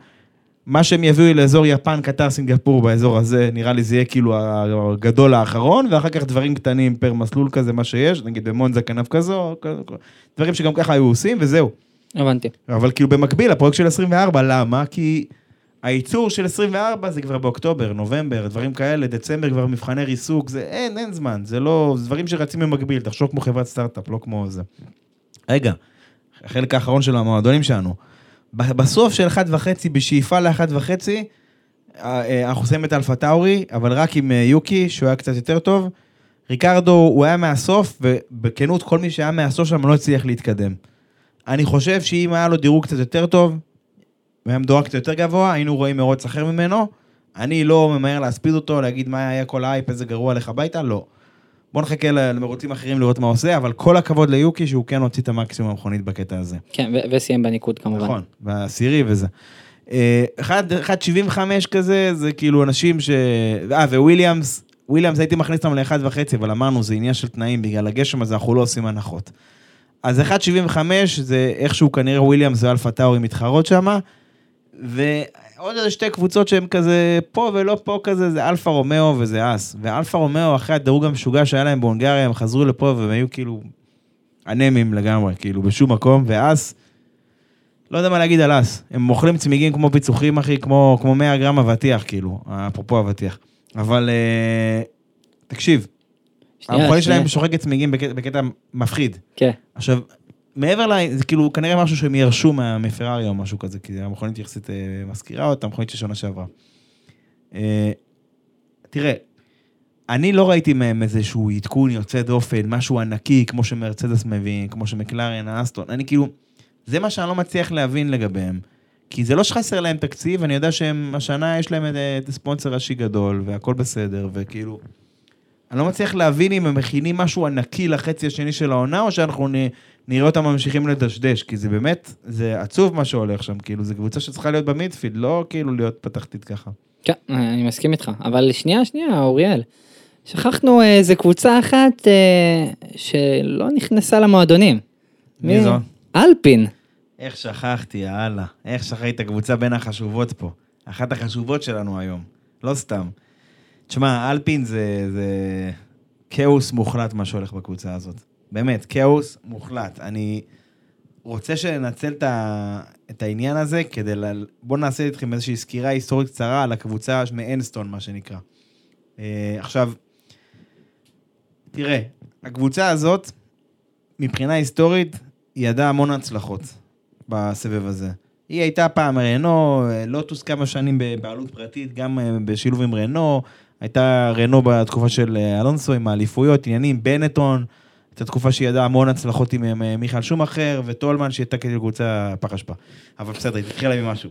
מה שהם יביאו לאזור יפן, קטר, סינגפור, באזור הזה, נראה לי זה יהיה כאילו הגדול האחרון, ואחר כך דברים קטנים פר מסלול כזה, מה שיש, נגיד במונזה כנף כזו, דברים שגם ככה היו עושים, וזהו. הבנתי. אבל כאילו במקביל, הפרויקט של 24, למה? כי הייצור של 24 זה כבר באוקטובר, נובמבר, דברים כאלה, דצמבר כבר מבחני ריסוק, זה אין, אין זמן, זה לא, זה דברים שרצים במקביל, תחשוב כמו חברת סטארט-אפ, לא כמו זה. רגע, החלק האחרון של המועדונים שלנו. בסוף של 1.5, בשאיפה ל-1.5, אה, אנחנו שמים את אלפה טאורי, אבל רק עם אה, יוקי, שהוא היה קצת יותר טוב. ריקרדו, הוא היה מהסוף, ובכנות, כל מי שהיה מהסוף שם לא הצליח להתקדם. אני חושב שאם היה לו דירוג קצת יותר טוב, והיה מדורג קצת יותר גבוה, היינו רואים מרוץ אחר ממנו. אני לא ממהר להספיד אותו, להגיד מה היה כל האייפ, איזה גרוע לך הביתה, לא. בוא נחכה למרוצים אחרים לראות מה עושה, אבל כל הכבוד ליוקי שהוא כן הוציא את המקסימום מהמכונית בקטע הזה. כן, ו- וסיים בניקוד כמובן. נכון, בעשירי וזה. אה, 1.75 כזה, זה כאילו אנשים ש... אה, וויליאמס, וויליאמס הייתי מכניס אותם ל-1.5, אבל אמרנו, זה עניין של תנאים, בגלל הגשם הזה אנחנו לא עושים הנחות. אז 1.75 זה איכשהו כנראה וויליאמס ואלפה טאורי מתחרות שם, ועוד איזה שתי קבוצות שהן כזה פה ולא פה כזה, זה אלפה רומאו וזה האס. ואלפה רומאו, אחרי הדירוג המשוגע שהיה להם בהונגריה, הם חזרו לפה והם היו כאילו אנמים לגמרי, כאילו בשום מקום, ואס, לא יודע מה להגיד על אס. הם אוכלים צמיגים כמו פיצוחים, אחי, כמו, כמו 100 גרם אבטיח, כאילו, אפרופו אבטיח. אבל אה, תקשיב, המכונית. שלהם שוחקת צמיגים בקטע, בקטע מפחיד. כן. עכשיו, מעבר ל... זה כאילו כנראה משהו שהם ירשו מפרארי או משהו כזה, כי המכונית יחסית אה, מזכירה אותה, המכונית של שנה שעברה. אה, תראה, אני לא ראיתי מהם איזשהו עדכון יוצא דופן, משהו ענקי, כמו שמרצדס מבין, כמו שמקלרן, האסטון, אני כאילו, זה מה שאני לא מצליח להבין לגביהם. כי זה לא שחסר להם תקציב, אני יודע שהם, השנה יש להם את, את ספונסר ראשי גדול, והכל בסדר, וכאילו... אני לא מצליח להבין אם הם מכינים משהו ענקי לחצי השני של העונה, או שאנחנו נראה אותם ממשיכים לדשדש, כי זה באמת, זה עצוב מה שהולך שם, כאילו, זו קבוצה שצריכה להיות במידפילד, לא כאילו להיות בתחתית ככה. כן, אני מסכים איתך. אבל שנייה, שנייה, אוריאל. שכחנו אה, איזה קבוצה אחת אה, שלא נכנסה למועדונים. מי זו? אלפין. איך שכחתי, יאללה. איך שכחתי את הקבוצה בין החשובות פה. אחת החשובות שלנו היום. לא סתם. תשמע, אלפין זה, זה כאוס מוחלט מה שהולך בקבוצה הזאת. באמת, כאוס מוחלט. אני רוצה שננצל את, ה... את העניין הזה כדי ל... בואו נעשה איתכם איזושהי סקירה היסטורית קצרה על הקבוצה מאנסטון, מה שנקרא. אה, עכשיו, תראה, הקבוצה הזאת, מבחינה היסטורית, היא ידעה המון הצלחות בסבב הזה. היא הייתה פעם רנו, לוטוס כמה שנים בבעלות פרטית, גם אה, בשילוב עם רנו, הייתה רנו בתקופה של אה, אלונסו עם האליפויות, עניינים, בנטון, הייתה תקופה שהיא ידעה המון הצלחות עם אה, מיכאל שומאחר וטולמן, שהייתה כאילו קבוצה פח אשפה. אבל בסדר, היא התחילה ממשהו.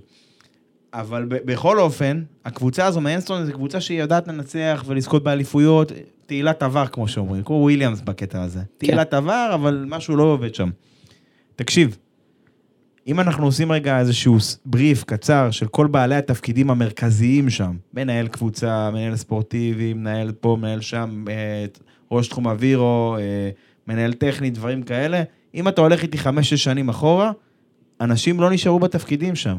אבל בכל אופן, הקבוצה הזו מאנסטון זו קבוצה שהיא יודעת לנצח ולזכות באליפויות, תהילת עבר כמו שאומרים, כמו וויליאמס בקטע הזה. תהילת עבר, אבל משהו לא עובד שם. תקשיב, אם אנחנו עושים רגע איזשהו בריף קצר של כל בעלי התפקידים המרכזיים שם, מנהל קבוצה, מנהל ספורטיבי, מנהל פה, מנהל שם, אה, ראש תחום אווירו, אה, מנהל טכני, דברים כאלה, אם אתה הולך איתי חמש-שש שנים אחורה, אנשים לא נשארו בתפקידים שם.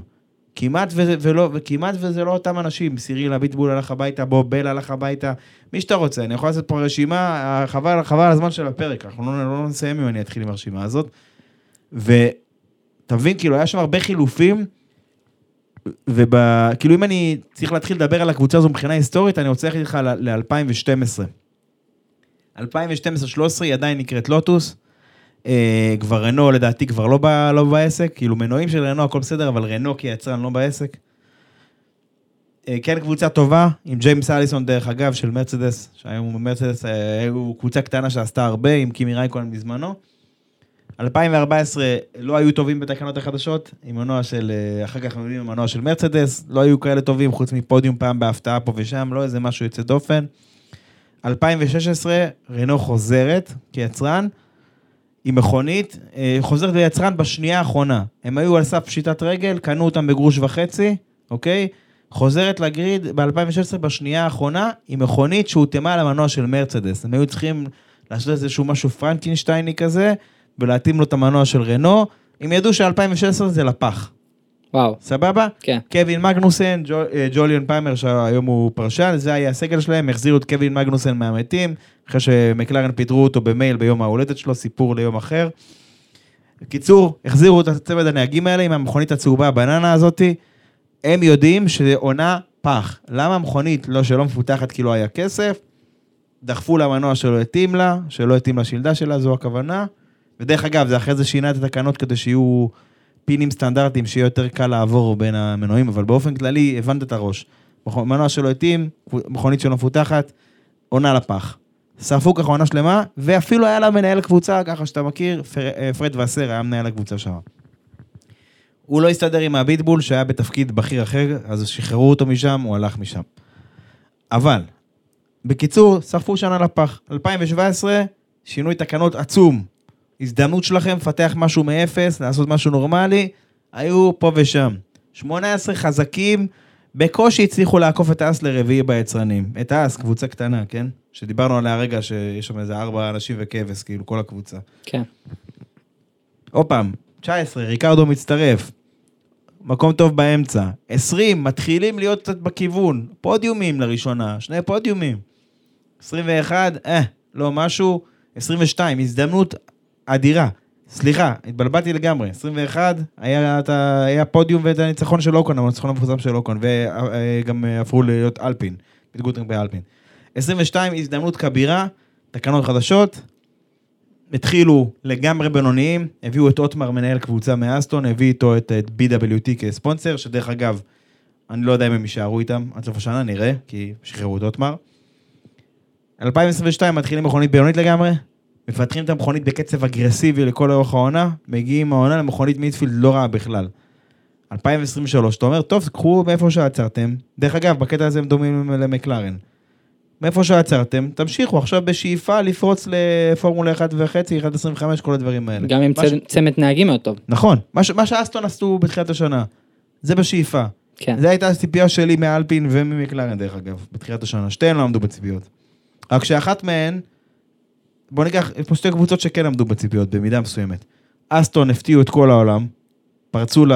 כמעט וזה, ולא, וכמעט וזה לא אותם אנשים, סיריל אביטבול הלך הביתה, בוב בל הלך הביתה, מי שאתה רוצה, אני יכול לעשות פה רשימה, חבל, חבל על הזמן של הפרק, אנחנו לא, לא נסיים אם אני אתחיל עם הרשימה הזאת. ותבין, כאילו, היה שם הרבה חילופים, וכאילו אם אני צריך להתחיל לדבר על הקבוצה הזו מבחינה היסטורית, אני רוצה ללכת איתך ל-2012. 2012-2013 היא עדיין נקראת לוטוס. אה, כבר רנו לדעתי כבר לא, ב, לא בעסק, כאילו מנועים של רנו הכל בסדר, אבל רנו כיצרן לא בעסק. אה, כן קבוצה טובה, עם ג'יימס אליסון דרך אגב של מרצדס, שהיום מרצדס אה, היו קבוצה קטנה שעשתה הרבה עם קימי רייקון בזמנו. 2014 לא היו טובים בתקנות החדשות, עם מנוע של, אה, אחר כך מביאים עם מנוע של מרצדס, לא היו כאלה טובים חוץ מפודיום פעם בהפתעה פה ושם, לא איזה משהו יוצא דופן. 2016 רנו חוזרת כיצרן, עם מכונית, אה, חוזרת ליצרן בשנייה האחרונה. הם היו על סף פשיטת רגל, קנו אותם בגרוש וחצי, אוקיי? חוזרת ל grid ב-2016 בשנייה האחרונה עם מכונית שהותאמה למנוע של מרצדס. הם היו צריכים לעשות איזשהו משהו פרנקינשטייני כזה, ולהתאים לו את המנוע של רנו. הם ידעו ש-2016 זה לפח, וואו, סבבה? כן. קווין מגנוסן, ג'ו, אה, ג'וליון פאלמר שהיום הוא פרשן, זה היה הסגל שלהם, החזירו את קווין מגנוסן מהמתים, אחרי שמקלרן פיטרו אותו במייל ביום ההולדת שלו, סיפור ליום אחר. בקיצור, החזירו את הצמד הנהגים האלה עם המכונית הצהובה הבננה הזאתי, הם יודעים שזה עונה פח. למה המכונית לא שלא מפותחת כי לא היה כסף? דחפו למנוע שלא התאים לה, שלא התאים לשלדה שלה, זו הכוונה. ודרך אגב, זה אחרי זה שינה את התקנות כדי שיהיו פינים סטנדרטיים, שיהיה יותר קל לעבור בין המנועים, אבל באופן כללי, הבנת את הראש. מנוע שלא התאים, מכונית שלא מפותחת, עונה לפח. שרפו ככה עונה שלמה, ואפילו היה לה מנהל קבוצה, ככה שאתה מכיר, פר, אה, פרד וסר היה מנהל הקבוצה שם. הוא לא הסתדר עם הביטבול שהיה בתפקיד בכיר אחר, אז שחררו אותו משם, הוא הלך משם. אבל, בקיצור, שרפו שנה לפח. 2017, שינוי תקנות עצום. הזדמנות שלכם לפתח משהו מאפס, לעשות משהו נורמלי, היו פה ושם. 18 חזקים, בקושי הצליחו לעקוף את האס לרביעי ביצרנים. את האס, קבוצה קטנה, כן? שדיברנו עליה הרגע, שיש שם איזה ארבע אנשים וכבש, כאילו, כל הקבוצה. כן. עוד פעם, 19, ריקרדו מצטרף. מקום טוב באמצע. 20, מתחילים להיות קצת בכיוון. פודיומים לראשונה, שני פודיומים. 21, אה, לא משהו. 22, הזדמנות אדירה. סליחה, התבלבלתי לגמרי. 21, היה, את ה- היה פודיום ואת הניצחון של אוקון, הניצחון המפורסם של אוקון, וגם הפכו להיות אלפין, גוטרינג באלפין. 22, הזדמנות כבירה, תקנות חדשות, התחילו לגמרי בינוניים, הביאו את אוטמר מנהל קבוצה מאסטון, הביא איתו את, את BWT כספונסר, שדרך אגב, אני לא יודע אם הם יישארו איתם עד סוף השנה, נראה, כי שחררו את אוטמר. 2022 מתחילים מכונית בינונית לגמרי, מפתחים את המכונית בקצב אגרסיבי לכל אורך העונה, מגיעים העונה למכונית מיטפילד לא רעה בכלל. 2023, אתה אומר, טוב, קחו מאיפה שעצרתם. דרך אגב, בקטע הזה הם דומים למקלרן. מאיפה שעצרתם, תמשיכו עכשיו בשאיפה לפרוץ לפורמולה 1 וחצי, 1.25, כל הדברים האלה. גם עם ש- צמד נהגים מאוד טוב. נכון, מה, ש... מה שאסטון עשו בתחילת השנה, זה בשאיפה. כן. זו הייתה הציפייה שלי מאלפין וממקלרן דרך אגב, בתחילת השנה, שתיהן לא עמדו בציפיות. רק שאחת מהן, בוא ניקח, יש פה שתי קבוצות שכן עמדו בציפיות במידה מסוימת. אסטון הפתיעו את כל העולם, פרצו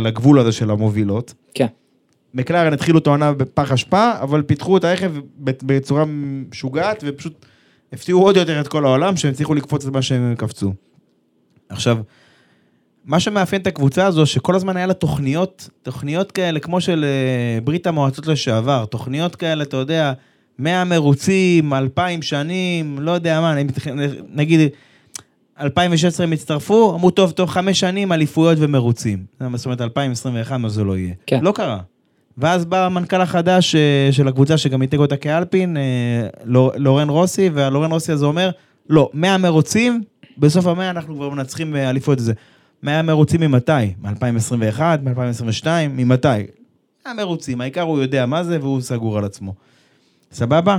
לגבול הזה של המובילות. כן. מקלרן התחילו את העונה בפח אשפה, אבל פיתחו את הרכב בצורה משוגעת, ופשוט הפתיעו עוד יותר את כל העולם, שהם הצליחו לקפוץ את מה שהם קפצו. עכשיו, מה שמאפיין את הקבוצה הזו, שכל הזמן היה לה תוכניות, תוכניות כאלה, כמו של אה, ברית המועצות לשעבר, תוכניות כאלה, אתה יודע, 100 מרוצים, 2,000 שנים, לא יודע מה, אני מתכ- נגיד, 2016 הם הצטרפו, אמרו, טוב, טוב, חמש שנים, אליפויות ומרוצים. זאת אומרת, 2021, מה זה לא יהיה. כן. לא קרה. ואז בא המנכ"ל החדש אה, של הקבוצה, שגם ייתג אותה כאלפין, אה, לור- לורן רוסי, והלורן רוסי הזה אומר, לא, 100 מרוצים, בסוף המאה אנחנו כבר מנצחים אה, אליפות הזה. 100 מרוצים ממתי? מ-2021, מ-2022, ממתי? 100 מרוצים, העיקר הוא יודע מה זה והוא סגור על עצמו. סבבה?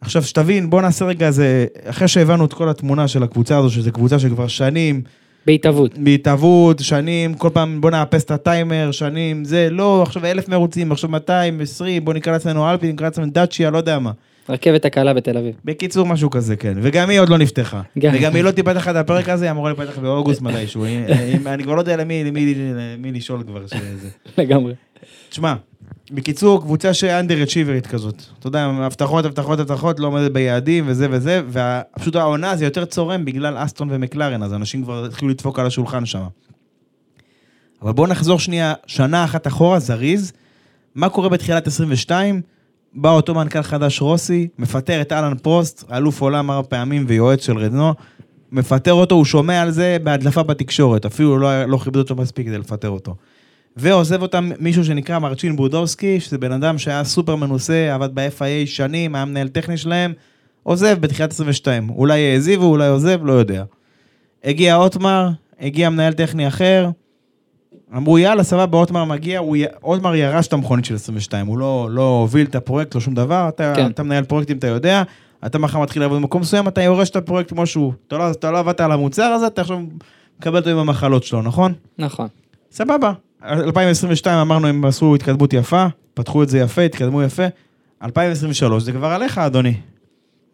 עכשיו שתבין, בוא נעשה רגע איזה, אחרי שהבנו את כל התמונה של הקבוצה הזו, שזו קבוצה שכבר שנים, בהתהוות. בהתהוות, שנים, כל פעם בוא נאפס את הטיימר, שנים, זה, לא, עכשיו אלף מרוצים, עכשיו 200, 20, בוא נקרא לעצמנו אלפי, נקרא לעצמנו דאצ'יה, לא יודע מה. רכבת הקלה בתל אביב. בקיצור, משהו כזה, כן. וגם היא עוד לא נפתחה. גם. וגם היא לא תיפתח עד הפרק הזה, היא אמורה להיפתח באוגוסט מתישהו. אני כבר לא יודע למי לשאול כבר. לגמרי. תשמע, בקיצור, קבוצה שאנדר אצ'יברית כזאת. אתה יודע, הבטחות, הבטחות, הבטחות, לא עומדת ביעדים וזה וזה, ופשוט העונה זה יותר צורם בגלל אסטון ומקלרן, אז אנשים כבר התחילו לדפוק על השולחן שם. אבל בואו נחזור שנייה, שנה אחת אחורה, זריז. מה קורה בתחילת 22? בא אותו מנכ"ל חדש רוסי, מפטר את אהלן פרוסט, אלוף עולם ארבע פעמים ויועץ של רדנו, מפטר אותו, הוא שומע על זה בהדלפה בתקשורת, אפילו לא, לא כיבד אותו מספיק כדי לפטר אותו. ועוזב אותם מישהו שנקרא מרצ'ין בודובסקי, שזה בן אדם שהיה סופר מנוסה, עבד ב-FIA שנים, היה מנהל טכני שלהם, עוזב בתחילת 22. אולי העזיבו, אולי עוזב, לא יודע. הגיע אוטמר, הגיע מנהל טכני אחר, אמרו יאללה סבבה אוטמר מגיע, הוא. אוטמר ירש את המכונית של 22, הוא לא, לא הוביל את הפרויקט, לא שום דבר, אתה, כן. אתה מנהל פרויקטים, אתה יודע, אתה מחר מתחיל לעבוד במקום מסוים, אתה יורש את הפרויקט כמו שהוא. אתה לא, אתה לא עבדת על המוצר הזה, אתה עכשיו מקבל אותו עם המחלות שלו, נכון? נכון. סבבה. 2022 אמרנו הם עשו התקדמות יפה, פתחו את זה יפה, התקדמו יפה. 2023 זה כבר עליך, אדוני.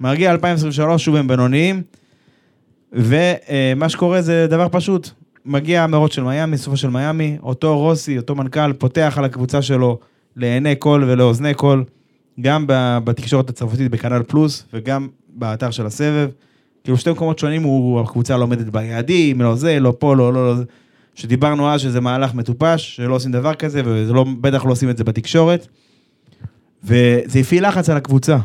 מגיע 2023, שוב הם בינוניים, ומה שקורה זה דבר פשוט. מגיע המרוץ של מיאמי, סופו של מיאמי, אותו רוסי, אותו מנכ"ל, פותח על הקבוצה שלו לעיני כל ולאוזני כל, גם בתקשורת הצרפתית בכנל פלוס, וגם באתר של הסבב. כאילו שתי מקומות שונים, הוא, הקבוצה לא עומדת ביעדים, לא זה, לא פה, לא, לא, לא. שדיברנו אז שזה מהלך מטופש, שלא עושים דבר כזה, ובטח לא עושים את זה בתקשורת. וזה הפעיל לחץ על הקבוצה.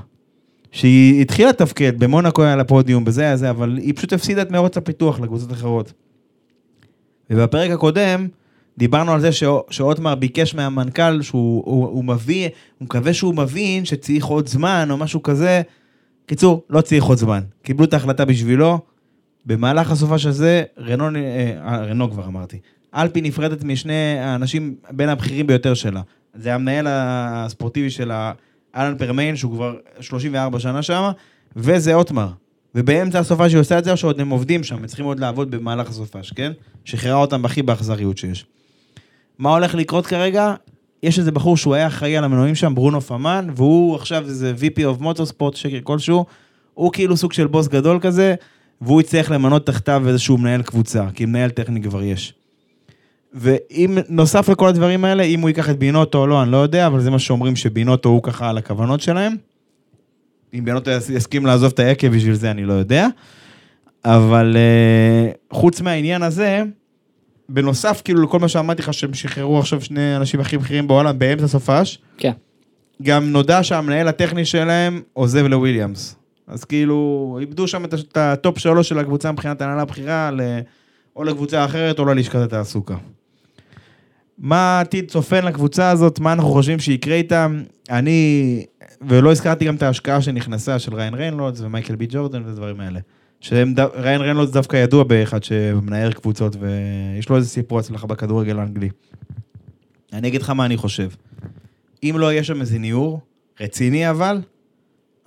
שהיא התחילה לתפקד, במונקו היה לה פודיום, בזה היה זה, אבל היא פשוט הפסידה את מרוץ הפיתוח לקבוצות אחרות. ובפרק הקודם, דיברנו על זה ש- שאוטמר ביקש מהמנכ"ל שהוא הוא, הוא מביא, הוא מקווה שהוא מבין שצריך עוד זמן או משהו כזה. קיצור, לא צריך עוד זמן. קיבלו את ההחלטה בשבילו. במהלך הסופש הזה, רנו, אה, אה, רנו כבר אמרתי, אלפי נפרדת משני האנשים בין הבכירים ביותר שלה. זה המנהל הספורטיבי שלה, אלן פרמיין, שהוא כבר 34 שנה שם, וזה אוטמר. ובאמצע הסופש שהיא עושה את זה, שעוד הם עובדים שם, הם צריכים עוד לעבוד במהלך הסופש, כן? שחררה אותם הכי באכזריות שיש. מה הולך לקרות כרגע? יש איזה בחור שהוא היה אחראי על המנועים שם, ברונו פאמן, והוא עכשיו איזה VP of Motorsport, שקר כלשהו, הוא כאילו סוג של בוס גדול כזה, והוא יצטרך למנות תחתיו איזשהו מנהל קבוצה, כי מנהל טכני כבר יש. ואם, נוסף לכל הדברים האלה, אם הוא ייקח את בינוטו או לא, אני לא יודע, אבל זה מה שאומרים שבינוטו הוא ככה על הכוונות שלהם. אם בינוטו יס- יסכים לעזוב את היקב בשביל זה, אני לא יודע. אבל אה, חוץ מהעניין הזה, בנוסף כאילו לכל מה שאמרתי לך שהם שחררו עכשיו שני האנשים הכי בכירים בעולם באמצע סופש, כן. גם נודע שהמנהל הטכני שלהם עוזב לוויליאמס. אז כאילו, איבדו שם את ה top שלוש של הקבוצה מבחינת הנהלה הבכירה, ל- או לקבוצה אחרת או ללשכת התעסוקה. מה העתיד צופן לקבוצה הזאת, מה אנחנו חושבים שיקרה איתם? אני, ולא הזכרתי גם את ההשקעה שנכנסה של ריאן ריינולדס ומייקל בי ג'ורדן ודברים האלה. שהם, ד- ריאן ריינולדס דווקא ידוע באחד שמנער קבוצות ויש לו איזה סיפור הצלחה בכדורגל האנגלי. אני אגיד לך מה אני חושב. אם לא יהיה שם איזה ניעור, רציני אבל,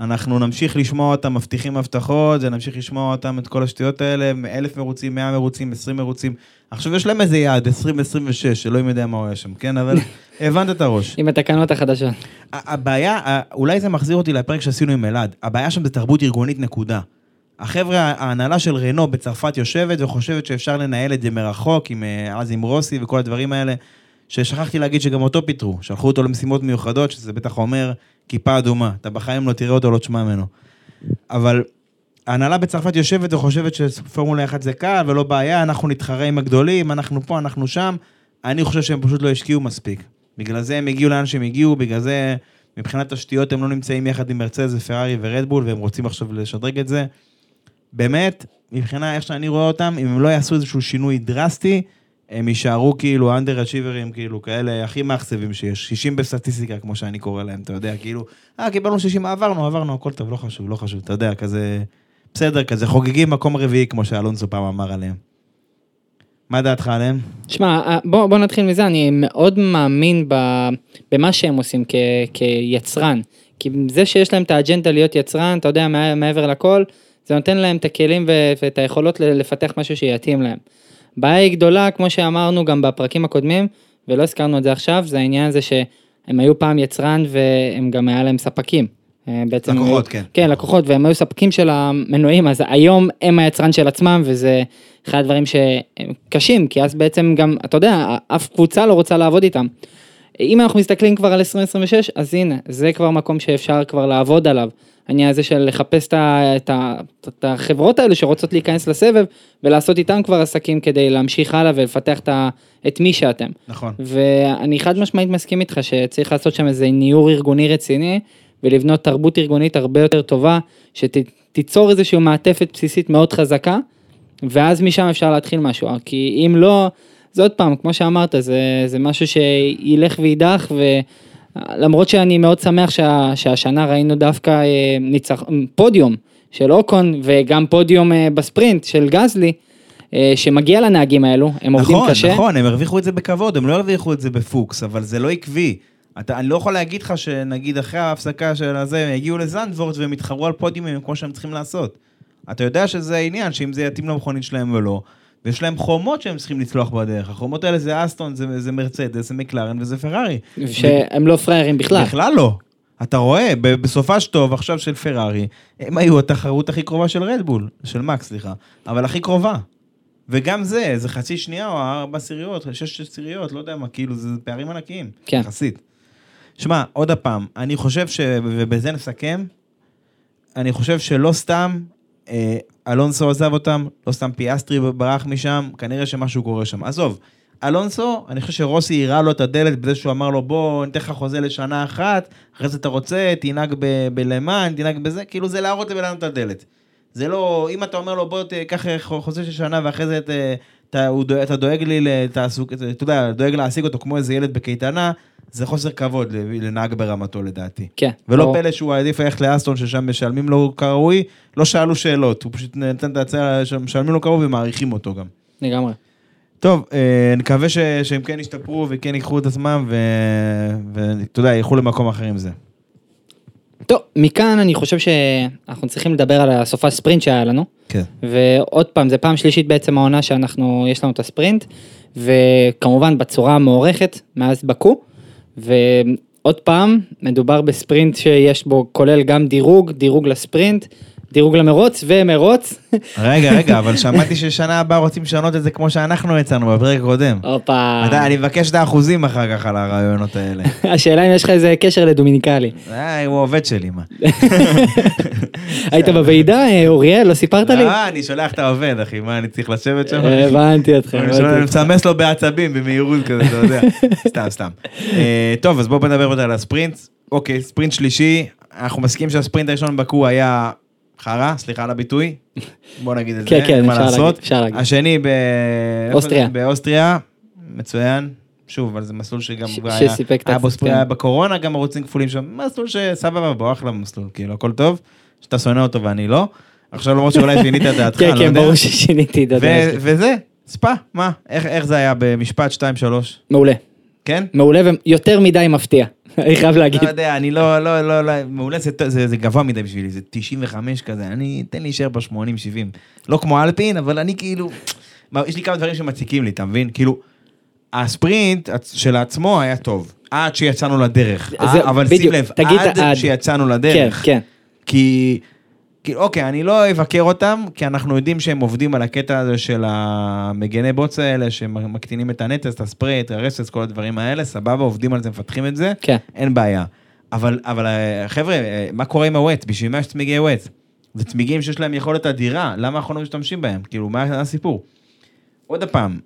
אנחנו נמשיך לשמוע אותם מבטיחים הבטחות, ונמשיך לשמוע אותם את כל השטויות האלה, אלף מרוצים, מאה מרוצים, עשרים מרוצים. עכשיו יש להם איזה יעד, 2026, אלוהים יודע מה הוא היה שם, כן? אבל הבנת את הראש. עם התקנות החדשות. הבעיה, אולי זה מחזיר אותי לפרק שעשינו עם אלעד, הבעיה שם זה תרבות ארגונית נקודה. החבר'ה, ההנהלה של רנו בצרפת יושבת וחושבת שאפשר לנהל את זה מרחוק, עם, אה, אז עם רוסי וכל הדברים האלה, ששכחתי להגיד שגם אותו פיטרו, שלחו אותו למשימות מיוחדות, שזה בטח אומר כיפה אדומה, אתה בחיים לא תראה אותו, לא תשמע ממנו. אבל ההנהלה בצרפת יושבת וחושבת שפורמולה 1 זה קל ולא בעיה, אנחנו נתחרה עם הגדולים, אנחנו פה, אנחנו שם. אני חושב שהם פשוט לא השקיעו מספיק. בגלל זה הם הגיעו לאן שהם הגיעו, בגלל זה מבחינת תשתיות הם לא נמצאים יחד עם מרצז ופרארי ורדבול, והם רוצים עכשיו לשדרג את זה. באמת, מבחינה איך שאני רואה אותם, אם הם לא יעשו איזשהו שינוי דרסטי, הם יישארו כאילו אנדר אצ'יברים, כאילו כאלה הכי מאכזבים שיש, 60 בסטטיסטיקה, כמו שאני קורא להם, אתה יודע, כאילו, אה, קיבלנו 60, עברנו, עברנו, הכל טוב, לא חשוב, לא חשוב, אתה יודע, כזה, בסדר, כזה חוגגים מקום רביעי, כמו שאלונסו פעם אמר עליהם. מה דעתך עליהם? שמע, אה, בוא, בוא נתחיל מזה, אני מאוד מאמין במה שהם עושים כ, כיצרן. כי זה שיש להם את האג'נדה להיות יצרן, אתה יודע, מע- מעבר לכל, זה נותן להם את הכלים ואת היכולות לפתח משהו שיתאים להם. בעיה היא גדולה, כמו שאמרנו גם בפרקים הקודמים, ולא הזכרנו את זה עכשיו, זה העניין הזה שהם היו פעם יצרן והם גם היה להם ספקים. אה, בעצם לקוחות, היו- כן. כן, לקוחות, והם היו ספקים של המנועים, אז היום הם היצרן של עצמם, וזה אחד הדברים שהם קשים, כי אז בעצם גם, אתה יודע, אף קבוצה לא רוצה לעבוד איתם. אם אנחנו מסתכלים כבר על 2026, אז הנה, זה כבר מקום שאפשר כבר לעבוד עליו. העניין הזה של לחפש את, ה, את, את החברות האלה שרוצות להיכנס לסבב, ולעשות איתם כבר עסקים כדי להמשיך הלאה ולפתח את, את מי שאתם. נכון. ואני חד משמעית מסכים איתך שצריך לעשות שם איזה ניעור ארגוני רציני, ולבנות תרבות ארגונית הרבה יותר טובה, שתיצור איזושהי מעטפת בסיסית מאוד חזקה, ואז משם אפשר להתחיל משהו, כי אם לא, זה עוד פעם, כמו שאמרת, זה, זה משהו שילך ויידח, ולמרות שאני מאוד שמח שה, שהשנה ראינו דווקא אה, ניצח, פודיום של אוקון, וגם פודיום אה, בספרינט של גזלי, אה, שמגיע לנהגים האלו, הם עובדים נכון, קשה. נכון, הם הרוויחו את זה בכבוד, הם לא הרוויחו את זה בפוקס, אבל זה לא עקבי. אתה, אני לא יכול להגיד לך שנגיד אחרי ההפסקה של הזה, הם יגיעו לזנדוורט והם יתחרו על פודיומים כמו שהם צריכים לעשות. אתה יודע שזה העניין, שאם זה יתאים למכונית שלהם ולא, ויש להם חומות שהם צריכים לצלוח בדרך. החומות האלה זה אסטון, זה, זה מרצדס, זה מקלרן וזה פרארי. שהם לא פראיירים בכלל. בכלל לא. אתה רואה, ב- בסופה של טוב עכשיו של פרארי, הם היו התחרות הכי קרובה של רדבול, של מקס, סליחה, אבל הכי קרובה. וגם זה, זה חצי שנייה או ארבע עשיריות, שש עשיריות, לא יודע מה, כאילו, זה פערים ענקיים. כן. יחסית. שמע, עוד פעם, אני חושב ש... ובזה נסכם, אני חושב שלא סתם אה, אלונסו עזב אותם, לא סתם פיאסטרי ברח משם, כנראה שמשהו קורה שם. עזוב, אלונסו, אני חושב שרוסי הראה לו את הדלת בזה שהוא אמר לו, בוא, ניתן לך חוזה לשנה אחת, אחרי זה אתה רוצה, תנהג בלה מאן, תנהג בזה, כאילו זה להראות לבן אדם את הדלת. זה לא, אם אתה אומר לו, בוא, ת- קח חוזה של שנה ואחרי זה אתה, הוא דואג, אתה דואג לי לתעסוק, אתה יודע, דואג להעסיק אותו כמו איזה ילד בקייטנה, זה חוסר כבוד לנהג ברמתו לדעתי. כן. ולא ברור. פלא שהוא העדיף ללכת לאסטון ששם משלמים לו כראוי, לא שאלו שאלות, הוא פשוט נתן את ההצעה, שמשלמים לו כראוי ומעריכים אותו גם. לגמרי. טוב, אה, נקווה ש, שהם כן ישתפרו וכן ייקחו את עצמם ואתה יודע, ילכו למקום אחר עם זה. טוב, מכאן אני חושב שאנחנו צריכים לדבר על הסופה ספרינט שהיה לנו. כן. ועוד פעם, זה פעם שלישית בעצם העונה שאנחנו, יש לנו את הספרינט, וכמובן בצורה המוערכת מאז בקו, ועוד פעם, מדובר בספרינט שיש בו כולל גם דירוג, דירוג לספרינט, דירוג למרוץ ומרוץ. רגע, רגע, אבל שמעתי ששנה הבאה רוצים לשנות את זה כמו שאנחנו הצענו בפרק הקודם. הופה, אני מבקש את האחוזים אחר כך על הרעיונות האלה. השאלה אם יש לך איזה קשר לדומיניקלי. אה, הוא עובד שלי, מה. היית בוועידה, אה, אוריאל, לא סיפרת לי? אה, אני שולח את העובד, אחי, מה, אני צריך לשבת שם? הבנתי אותך, אני. מסמס לו בעצבים, במהירות כזה, אתה יודע. סתם, סתם. טוב, אז בואו נדבר עוד על הספרינט. אוקיי, ספרינט שלישי, אנחנו מסכימים שהספרינט הראשון בבקו היה חרא, סליחה על הביטוי. בוא נגיד את זה, כן, כן, אין מה אפשר להגיד, לעשות. אפשר להגיד. השני ב... אוסטריה. איפה זה? באוסטריה, מצוין. שוב, אבל זה מסלול שגם ש- היה, שסיפק היה בו ספרינט, כן. היה בקורונה גם ערוצים כפולים שם, מסלול שסבבה, בוא אחלה מסלול, כאילו, הכל טוב. שאתה שונא אותו ואני לא. עכשיו למרות שאולי שינית את דעתך, כן, לא כן. ברור ששיניתי את הדעה. וזה, ספה, מה? איך, איך זה היה במשפט 2-3? מעולה, כן? מעולה ויותר מדי מפתיע, אני חייב להגיד. לא יודע, אני לא, לא, לא, לא, מעולה, זה, זה, זה גבוה מדי בשבילי, זה 95 כזה, אני, תן לי להישאר ב-80-70. לא כמו אלפין, אבל אני כאילו, יש לי כמה דברים שמציקים לי, אתה מבין? כאילו, הספרינט שלעצמו היה טוב, עד שיצאנו לדרך. זה- אבל שים בדיוק, לב, תגיד עד עד. שיצאנו כן, לדרך. כן. כי, כי אוקיי, אני לא אבקר אותם, כי אנחנו יודעים שהם עובדים על הקטע הזה של המגני בוץ האלה, שמקטינים את הנטס, את הספרי, את הרסס, כל הדברים האלה, סבבה, עובדים על זה, מפתחים את זה, כן. אין בעיה. אבל, אבל אה, חבר'ה, אה, מה קורה עם הווט? בשביל מה יש צמיגי ווט? זה צמיגים שיש להם יכולת אדירה, למה אנחנו לא משתמשים בהם? כאילו, מה הסיפור? עוד פעם,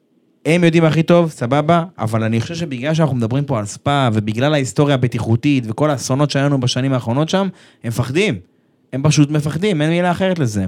הם יודעים הכי טוב, סבבה, אבל אני חושב שבגלל שאנחנו מדברים פה על ספא, ובגלל ההיסטוריה הבטיחותית וכל האסונות שהיו לנו בשנים האחרונות שם, הם מפחדים. הם פשוט מפחדים, אין מילה אחרת לזה.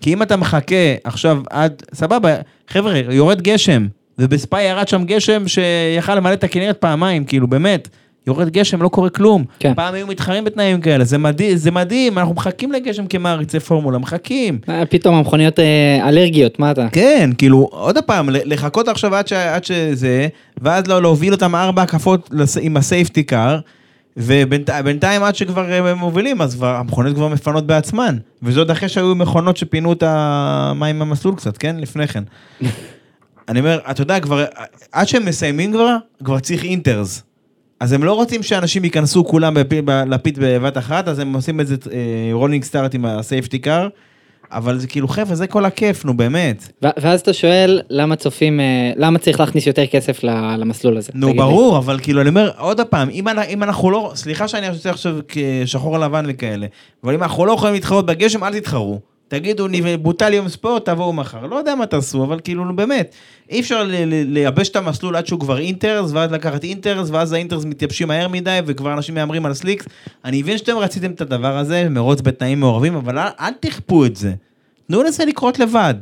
כי אם אתה מחכה עכשיו עד, סבבה, חבר'ה, יורד גשם, ובספא ירד שם גשם שיכל למלא את הכנרת פעמיים, כאילו, באמת. יורד גשם, לא קורה כלום. כן. פעם היו מתחרים בתנאים כאלה, זה מדהים, זה מדהים, אנחנו מחכים לגשם כמעריצי פורמולה, מחכים. אה, פתאום המכוניות אה, אלרגיות, מה אתה? כן, כאילו, עוד פעם, לחכות עכשיו עד, ש... עד שזה, ואז לא להוביל אותם ארבע הקפות. עם ה safety car, ובינתיים עד שכבר הם מובילים, אז כבר, המכונות כבר מפנות בעצמן. וזה עוד אחרי שהיו מכונות שפינו את המים מהמסלול קצת, כן? לפני כן. אני אומר, אתה יודע, כבר, עד שהם מסיימים כבר, כבר צריך inters. אז הם לא רוצים שאנשים ייכנסו כולם בפי- ל pit בבת אחת, אז הם עושים את זה rolling start עם ה safety car, אבל זה כאילו, חבר'ה, זה כל הכיף, נו באמת. ואז אתה שואל למה צופים, אה, למה צריך להכניס יותר כסף למסלול הזה? נו, תגיד לי. ברור, אבל כאילו, אני אומר, עוד פעם, אם, אם אנחנו לא, סליחה שאני עושה עכשיו כשחור לבן וכאלה, אבל אם אנחנו לא יכולים להתחרות בגשם, אל תתחרו. תגידו, "ני- בוטל יום ספורט, תבואו מחר. לא יודע מה תעשו, אבל כאילו, נו, באמת, אי אפשר לייבש את המסלול עד שהוא כבר inters, ואז לקחת inters, ואז ה inters מתייבשים מהר מדי, וכבר אנשים מהמרים על slicks. אני מבין שאתם רציתם את הדבר הזה, מרוץ בתנאים מעורבים, אבל אל, אל תכפו את זה. תנו לזה לקרות לבד.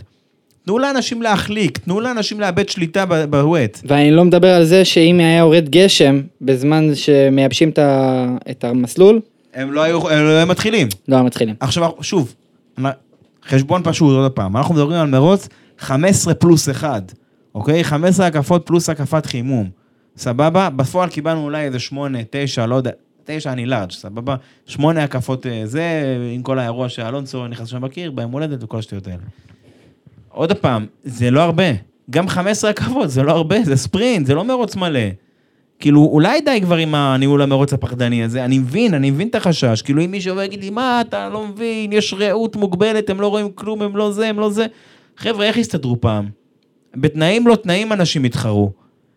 תנו לאנשים להחליק, תנו לאנשים לאבד שליטה ב- בווט. ואני לא מדבר על זה שאם היה יורד גשם בזמן שמייבשים את המסלול, הם לא היו, הם לא היו מתחילים. לא היה מתחילים. עכשיו, שוב, חשבון פשוט עוד פעם, אנחנו מדברים על מרוץ 15 פלוס 1, אוקיי? 15 הקפות פלוס הקפת חימום, סבבה? בפועל קיבלנו אולי איזה 8, 9, לא יודע, 9 אני לארג', סבבה? 8 הקפות אה, זה, עם כל האירוע שאלונסו נכנס שם בקיר, ביום הולדת וכל השטויות האלה. עוד פעם, זה לא הרבה. גם 15 רכבות זה לא הרבה, זה ספרינט, זה לא מרוץ מלא. כאילו, אולי די כבר עם הניהול המרוץ הפחדני הזה, אני מבין, אני מבין את החשש. כאילו, אם מישהו ויגיד לי, מה, אתה לא מבין, יש ראות מוגבלת, הם לא רואים כלום, הם לא זה, הם לא זה. חבר'ה, איך הסתדרו פעם? בתנאים לא תנאים אנשים יתחרו.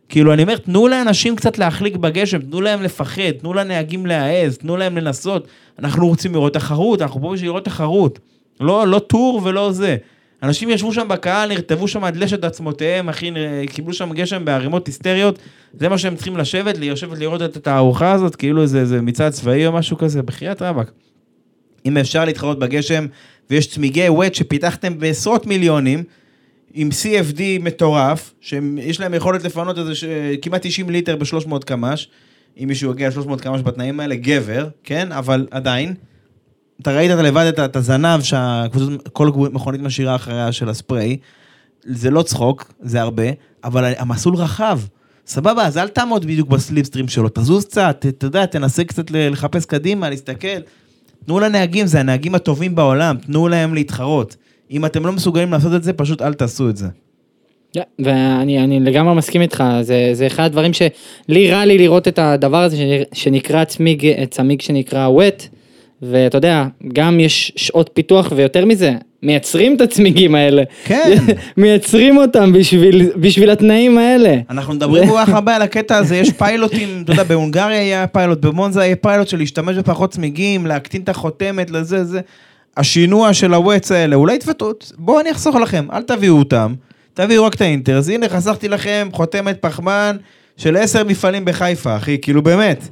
כאילו, אני אומר, תנו לאנשים קצת להחליק בגשם, תנו להם לפחד, תנו לנהגים להעז, תנו להם לנסות. אנחנו רוצים לראות תחרות, אנחנו פה בשביל לראות תחרות. לא, לא טור ולא זה. אנשים ישבו שם בקהל, נרטבו שם עד לשת עצמותיהם, אחי, קיבלו שם גשם בערימות היסטריות, זה מה שהם צריכים לשבת, לשבת לראות את התערוכה הזאת, כאילו איזה, איזה מצעד צבאי או משהו כזה, בחייאת רבאק. אם אפשר להתחרות בגשם, ויש צמיגי ווט שפיתחתם בעשרות מיליונים, עם CFD מטורף, שיש להם יכולת לפנות איזה ש... כמעט 90 ליטר ב-300 קמ"ש, אם מישהו יגיע ל-300 קמ"ש בתנאים האלה, גבר, כן? אבל עדיין. אתה ראית לבד את, את הזנב שכל מכונית משאירה אחריה של הספרי, זה לא צחוק, זה הרבה, אבל המסלול רחב. סבבה, אז אל תעמוד בדיוק בסליפסטרים שלו, תזוז קצת, אתה יודע, תנסה קצת לחפש קדימה, להסתכל. תנו לנהגים, זה הנהגים הטובים בעולם, תנו להם להתחרות. אם אתם לא מסוגלים לעשות את זה, פשוט אל תעשו את זה. Yeah, ואני אני לגמרי מסכים איתך, זה, זה אחד הדברים שלי רע לי לראות את הדבר הזה שנקרא צמיג, צמיג שנקרא wet, ואתה יודע, גם יש שעות פיתוח ויותר מזה, מייצרים את הצמיגים האלה. כן. מייצרים אותם בשביל, בשביל התנאים האלה. אנחנו מדברים כל כך הרבה על הקטע הזה, יש פיילוטים, אתה יודע, בהונגריה היה פיילוט, במונזה היה פיילוט של להשתמש בפחות צמיגים, להקטין את החותמת לזה, זה. השינוע של הוואטס האלה, אולי תפתות, בואו אני אחסוך לכם, אל תביאו אותם, תביאו רק את האינטרס, הנה חסכתי לכם חותמת פחמן של עשר מפעלים בחיפה, אחי, כאילו באמת,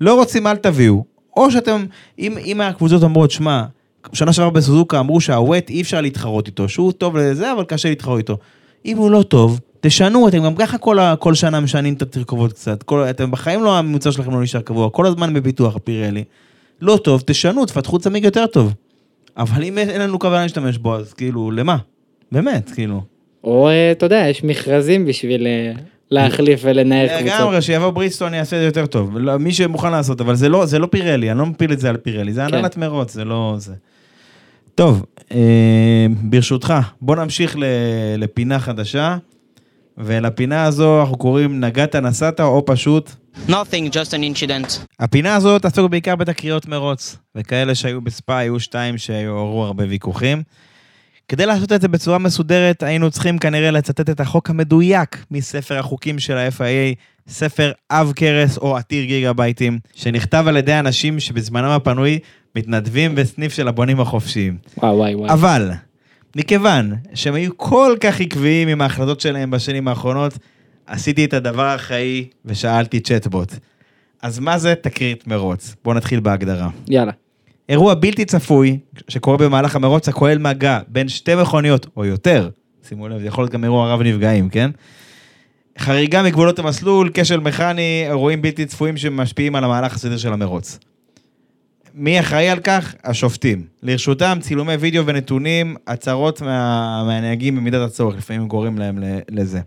לא רוצים אל תביאו, או שאתם, אם, אם הקבוצות אומרות, שמע, שנה שעברה בסוזוקה אמרו שהווט אי אפשר להתחרות איתו, שהוא טוב לזה, אבל קשה להתחרות איתו. אם הוא לא טוב, תשנו, אתם גם ככה כל, כל שנה משנים את התרכובות קצת, כל, אתם בחיים לא, הממוצע שלכם לא נשאר קבוע, כל הזמן בביטוח, פירלי. לא טוב, תשנו, תפתחו צמיג יותר טוב. אבל אם אין לנו כוונה להשתמש בו, אז כאילו, למה? באמת, כאילו. או, אה, אתה יודע, יש מכרזים בשביל אה, להחליף ולנהל קבוצות. לגמרי, שיבוא בריסטון יעשה את זה יותר טוב. לא, מי שמוכן לעשות, אבל זה לא, זה לא פירלי, אני לא מפיל את זה על פירלי, זה כן. הנהלת מרוץ, זה לא זה. טוב, אה, ברשותך, בוא נמשיך ל, לפינה חדשה, ולפינה הזו אנחנו קוראים נגעת נסעת או פשוט Nothing, just an incident. הפינה הזאת תעסוק בעיקר בתקריות מרוץ, וכאלה שהיו בספא היו שתיים שעוררו הרבה ויכוחים. כדי לעשות את זה בצורה מסודרת, היינו צריכים כנראה לצטט את החוק המדויק מספר החוקים של ה-FIA, ספר עב כרס או עתיר גיגה בייטים, שנכתב על ידי אנשים שבזמנם הפנוי מתנדבים בסניף של הבונים החופשיים. וואי וואי וואי. אבל, מכיוון שהם היו כל כך עקביים עם ההחלטות שלהם בשנים האחרונות, עשיתי את הדבר האחראי ושאלתי צ'טבוט. אז מה זה תקרית מרוץ? בואו נתחיל בהגדרה. יאללה. אירוע בלתי צפוי שקורה במהלך המרוץ הכולל מגע בין שתי מכוניות או יותר, שימו לב, זה יכול להיות גם אירוע רב נפגעים, כן? חריגה מגבולות המסלול, כשל מכני, אירועים בלתי צפויים שמשפיעים על המהלך הסדר של המרוץ. מי אחראי על כך? השופטים. לרשותם צילומי וידאו ונתונים, הצהרות מה, מהנהגים במידת הצורך, לפעמים גורם להם לזה.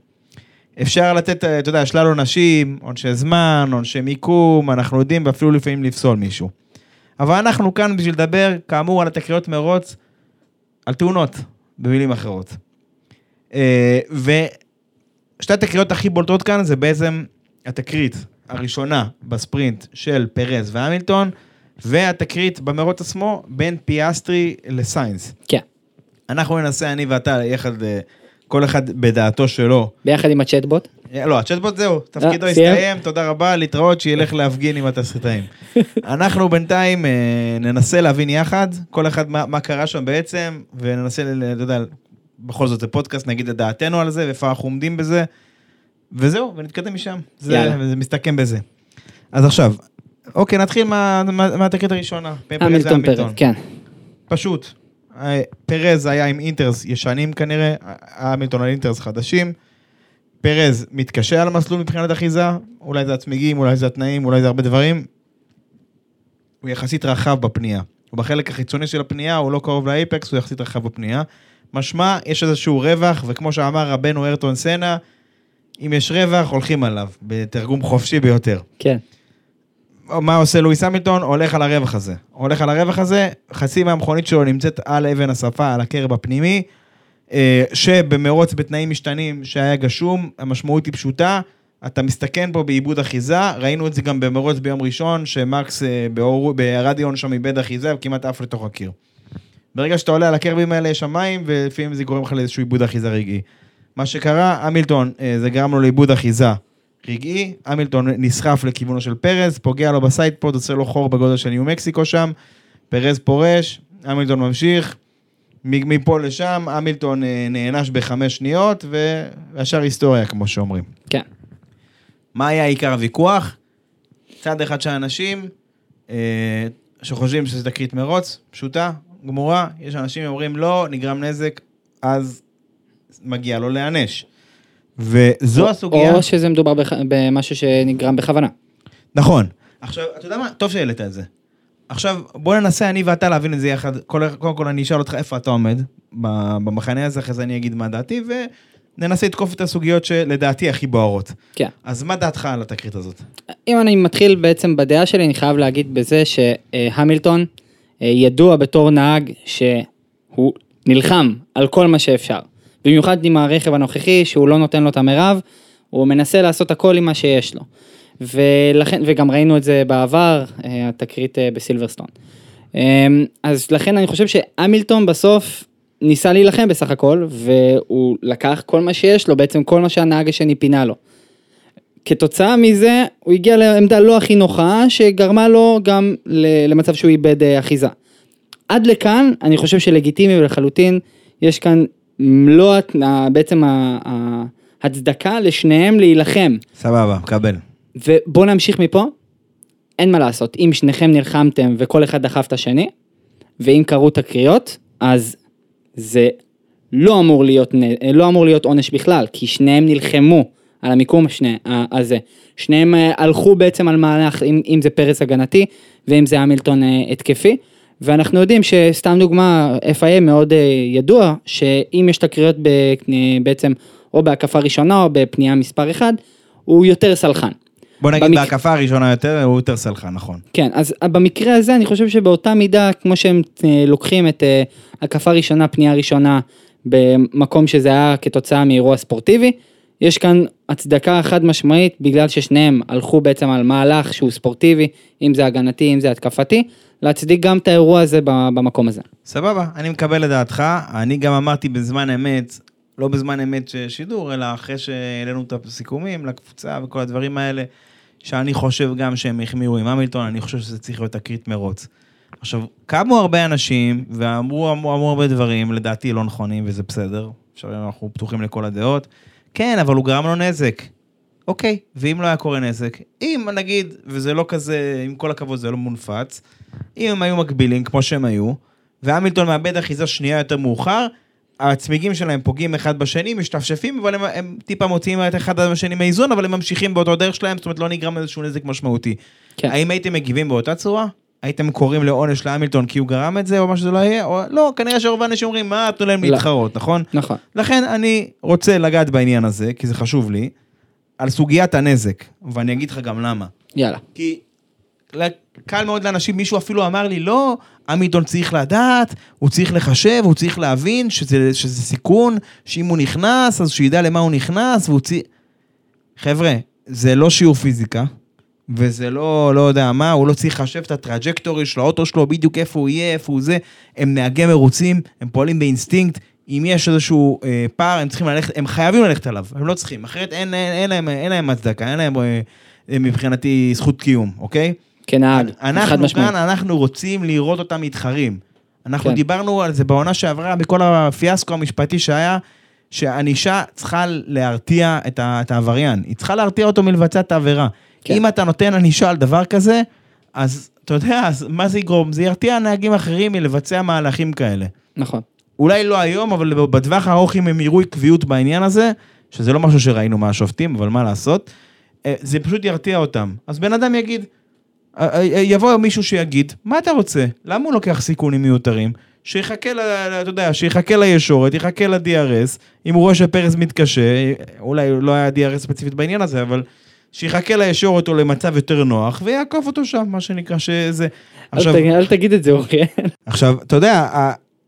אפשר לתת, אתה יודע, שלל עונשים, עונשי זמן, עונשי מיקום, אנחנו יודעים ואפילו לפעמים לפסול מישהו. אבל אנחנו כאן בשביל לדבר, כאמור, על התקריות מרוץ, על תאונות, במילים אחרות. אה, ושתי התקריות הכי בולטות כאן זה בעצם התקרית הראשונה בספרינט של פרז והמילטון, והתקרית במרוץ עצמו בין פיאסטרי לסיינס. כן. אנחנו ננסה, אני ואתה, יחד, אה, כל אחד בדעתו שלו. ביחד עם הצ'טבוט. אה, לא, הצ'טבוט זהו, תפקידו סיים? הסתיים, תודה רבה, להתראות, שילך להפגין עם התסריטאים. אנחנו בינתיים אה, ננסה להבין יחד, כל אחד מה, מה קרה שם בעצם, וננסה, אתה יודע, בכל זאת זה פודקאסט, נגיד את דעתנו על זה, ואיפה אנחנו עומדים בזה, וזהו, ונתקדם משם. זה, מסתכם בזה. אז עכשיו, אוקיי, נתחיל מה- מה- מהתקרית הראשונה. המילטון. פרז, כן. פשוט. פרז היה עם אינטרס ישנים כנראה, המילטון על אינטרס חדשים. פרז מתקשה על המסלול מבחינת אחיזה, אולי זה הצמיגים, אולי זה התנאים, אולי זה הרבה דברים. הוא יחסית רחב בפנייה. הוא בחלק החיצוני של הפנייה, הוא לא קרוב לאייפקס, הוא יחסית רחב בפנייה. משמע, יש איזשהו רווח, וכמו שאמר רבנו ארטון סנה, אם יש רווח, הולכים עליו, בתרגום חופשי ביותר. כן. מה עושה לואיס המילטון? הולך על הרווח הזה. הולך על הרווח הזה, חצי מהמכונית שלו נמצאת על אבן השפה, על הקרב הפנימי. אה, שבמרוץ בתנאים משתנים שהיה גשום, המשמעות היא פשוטה, אתה מסתכן פה באיבוד אחיזה, ראינו את זה גם במרוץ ביום ראשון, שמקס אה, באו רוז'- ברדיון שם איבד אחיזה וכמעט עף לתוך הקיר. ברגע שאתה עולה על ה kerbs האלה יש שם מים, ולפעמים זה גורם לך לאיזשהו איבוד אחיזה רגעי. מה שקרה, המילטון, אה, זה גרם לו לאיבוד אחיזה רגעי, המילטון נסחף לכיוונו של פרז, פוגע לו ב sidepod, עושה לו חור בגודל של ניו מקסיקו שם, פרז פורש, המילטון ממשיך, מפה לשם, המילטון אה, נענש בחמש שניות, והשאר היסטוריה, כמו שאומרים. כן. מה היה עיקר הוויכוח? צד אחד של האנשים אה, שחושבים שזה תקרית מרוץ, פשוטה, גמורה, יש אנשים שאומרים לא, נגרם נזק, אז מגיע לו להיענש. וזו או- הסוגיה... או שזה מדובר בח- במשהו שנגרם בכוונה. נכון. עכשיו, אתה יודע מה? טוב שהעלית את זה. עכשיו, בוא ננסה אני ואתה להבין את זה יחד. כל- קודם כל אני אשאל אותך איפה אתה עומד במחנה הזה, אחרי זה אני אגיד מה דעתי, וננסה לתקוף את הסוגיות שלדעתי הכי בוערות. כן. אז מה דעתך על התקרית הזאת? אם אני מתחיל בעצם בדעה שלי, אני חייב להגיד בזה שהמילטון אה, ידוע בתור נהג שהוא נלחם על כל מה שאפשר. במיוחד עם הרכב הנוכחי, שהוא לא נותן לו את המרב, הוא מנסה לעשות הכל עם מה שיש לו. ולכן, וגם ראינו את זה בעבר, אה, התקרית אה, בסילברסטון. אה, אז לכן אני חושב שהמילטון בסוף ניסה להילחם בסך הכל, והוא לקח כל מה שיש לו, בעצם כל מה שהנהג השני פינה לו. כתוצאה מזה, הוא הגיע לעמדה לא הכי נוחה, שגרמה לו גם למצב שהוא איבד אה, אחיזה. עד לכאן, אני חושב שלגיטימי לחלוטין, יש כאן מלוא, בעצם ה- ה- הצדקה לשניהם להילחם. סבבה, מקבל. ובואו נמשיך מפה, אין מה לעשות, אם שניכם נלחמתם וכל אחד דחף את השני, ואם קרו תקריות, אז זה לא אמור להיות, לא אמור להיות עונש בכלל, כי שניהם נלחמו על המיקום השני, הזה. שניהם אה, הלכו בעצם על מהלך, אם, אם זה פרס הגנתי, ואם זה המילטון אה, התקפי. ואנחנו יודעים שסתם דוגמה, FIA מאוד אה, ידוע, שאם יש תקריות ב, אה, בעצם או בהקפה ראשונה או בפנייה מספר 1, הוא יותר סלחן. בוא נגיד במק- בהקפה הראשונה יותר, הוא יותר סלחן, נכון. כן, אז במקרה הזה אני חושב שבאותה מידה, כמו שהם אה, לוקחים את הקפה ראשונה, פנייה ראשונה, במקום שזה היה כתוצאה מאירוע ספורטיבי, יש כאן הצדקה חד משמעית, בגלל ששניהם הלכו בעצם על מהלך שהוא ספורטיבי, אם זה הגנתי, אם זה התקפתי, להצדיק גם את האירוע הזה במקום הזה. סבבה, אני מקבל את דעתך. אני גם אמרתי בזמן אמת, לא בזמן אמת שידור, אלא אחרי שהעלינו את הסיכומים לקבוצה וכל הדברים האלה, שאני חושב גם שהם החמירו עם המילטון, אני חושב שזה צריך להיות תקרית מרוץ. עכשיו, קמו הרבה אנשים ואמרו אמרו, אמרו הרבה דברים, לדעתי לא נכונים, וזה בסדר. עכשיו אנחנו פתוחים לכל הדעות. כן, אבל הוא גרם לו נזק. אוקיי, ואם לא היה קורה נזק, אם נגיד, וזה לא כזה, עם כל הכבוד זה לא מונפץ, אם הם היו מקבילים כמו שהם היו, והמילטון מאבד אחיזה שנייה יותר מאוחר, הצמיגים שלהם פוגעים אחד בשני, משתפשפים, אבל הם, הם טיפה מוציאים את אחד מהשני מאיזון, אבל הם ממשיכים באותו דרך שלהם, זאת אומרת לא נגרם איזשהו נזק משמעותי. כן. האם הייתם מגיבים באותה צורה? הייתם קוראים לעונש להמילטון כי הוא גרם את זה, או מה שזה לא יהיה? או לא, כנראה שרוב האנשים אומרים, מה, תנו להם לא. להתחרות, נכון? נכון. לכן אני רוצה לגעת בעניין הזה, כי זה חשוב לי, על סוגיית הנזק, ואני אגיד לך גם למה. יאללה. כי קל מאוד לאנשים, מישהו אפילו אמר לי, לא, המילטון צריך לדעת, הוא צריך לחשב, הוא צריך להבין שזה, שזה סיכון, שאם הוא נכנס, אז שידע למה הוא נכנס, והוא צריך... חבר'ה, זה לא שיעור פיזיקה, וזה לא, לא יודע מה, הוא לא צריך לחשב את ה trajectory של האוטו שלו, בדיוק איפה הוא יהיה, איפה הוא זה. הם נהגי מרוצים, הם פועלים באינסטינקט, אם יש איזשהו אה, פער, הם צריכים ללכת, הם חייבים ללכת עליו, הם לא צריכים, אחרת אין, אין, אין, להם, אין להם הצדקה, אין להם אה, מבחינתי זכות קיום, אוקיי? כנהג, חד אנחנו משמעית. כאן, אנחנו רוצים לראות אותם מתחרים. אנחנו כן. דיברנו על זה בעונה שעברה, בכל הפיאסקו המשפטי שהיה, שענישה צריכה להרתיע את העבריין. היא צריכה להרתיע אותו מלבצע את העבירה. כן. אם אתה נותן ענישה על דבר כזה, אז אתה יודע, אז מה זה יגרום? זה ירתיע נהגים אחרים מלבצע מהלכים כאלה. נכון. אולי לא היום, אבל בטווח הארוך אם הם יראו עקביות בעניין הזה, שזה לא משהו שראינו מהשופטים, אבל מה לעשות, אה, זה פשוט ירתיע אותם. אז בן אדם יגיד, אה, אה, יבוא מישהו שיגיד, מה אתה רוצה? למה הוא לוקח סיכונים מיותרים? שיחכה, ל, ל- אתה יודע, שיחכה לישורת, יחכה ל-DRS, אם הוא רואה שפרס מתקשה, אולי לא היה DRS ספציפית בעניין הזה, אבל שיחכה לישורת או למצב יותר נוח, ויעקוף אותו שם, מה שנקרא שזה... אל תגיד- אל תגיד את זה, אוקיי. עכשיו, אתה יודע,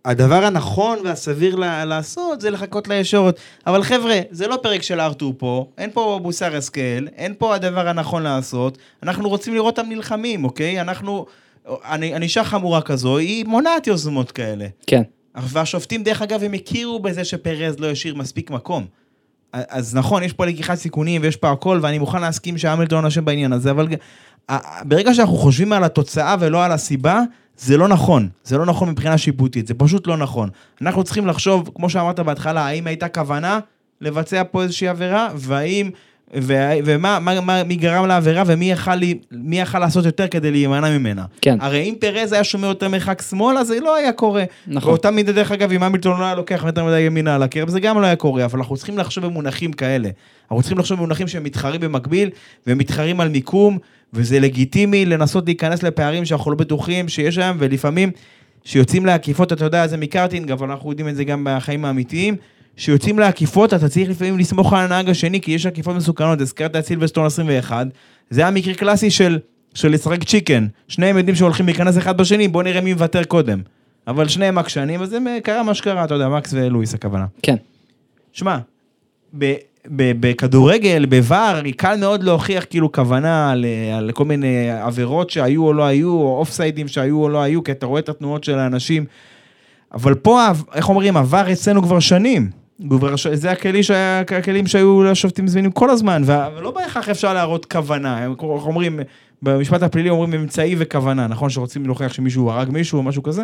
הדבר הנכון והסביר לעשות זה לחכות לישורת. אבל חבר'ה, זה לא פרק של ארתור פה, אין פה מוסר השכל, אין פה הדבר הנכון לעשות. אנחנו רוצים לראות אותם נלחמים, אוקיי? אנחנו... ענישה חמורה כזו, היא מונעת יוזמות כאלה. כן. והשופטים, דרך אגב, הם הכירו בזה שפרז לא השאיר מספיק מקום. אז נכון, יש פה לקיחת סיכונים ויש פה הכל, ואני מוכן להסכים שהמילטון אשם בעניין הזה, אבל ברגע שאנחנו חושבים על התוצאה ולא על הסיבה, זה לא נכון. זה לא נכון מבחינה שיפוטית, זה פשוט לא נכון. אנחנו צריכים לחשוב, כמו שאמרת בהתחלה, האם הייתה כוונה לבצע פה איזושהי עבירה, והאם... ומה מה, מה, מי גרם לעבירה ומי יכל, מי יכל לעשות יותר כדי להימנע ממנה. כן. הרי אם פרז היה שומר יותר מרחק שמאלה, זה לא היה קורה. נכון. באותה מידה, דרך אגב, אם המילטון לא היה לוקח יותר מדי ימינה על הקרב, זה גם לא היה קורה, אבל אנחנו צריכים לחשוב במונחים כאלה. אנחנו צריכים לחשוב במונחים שהם מתחרים במקביל, והם מתחרים על מיקום, וזה לגיטימי לנסות להיכנס לפערים שאנחנו לא בטוחים שיש שם, ולפעמים, שיוצאים לעקיפות, אתה יודע, זה מקארטינג, אבל אנחנו יודעים את זה גם בחיים האמיתיים. שיוצאים לעקיפות, אתה צריך לפעמים לסמוך על הנהג השני, כי יש עקיפות מסוכנות, הזכרת את סילבסטון 21, זה היה מקרה קלאסי של, של לשחק צ'יקן, שניהם יודעים שהולכים להיכנס אחד בשני, בוא נראה מי מוותר קודם. אבל שניהם עקשנים, אז זה קרה מה שקרה, אתה יודע, מקס ולואיס הכוונה. כן. שמע, בכדורגל, בVAR, קל מאוד להוכיח כאילו כוונה על, על כל מיני עבירות שהיו או לא היו, או אוף סיידים שהיו או לא היו, כי אתה רואה את התנועות של האנשים. אבל פה, איך אומרים, עבר אצלנו כבר שנים. זה הכלי שהיה, הכלים שהיו לשופטים זמינים כל הזמן, ולא בהכרח אפשר להראות כוונה. הם אומרים, במשפט הפלילי אומרים אמצעי וכוונה, נכון? שרוצים להוכיח שמישהו הרג מישהו או משהו כזה?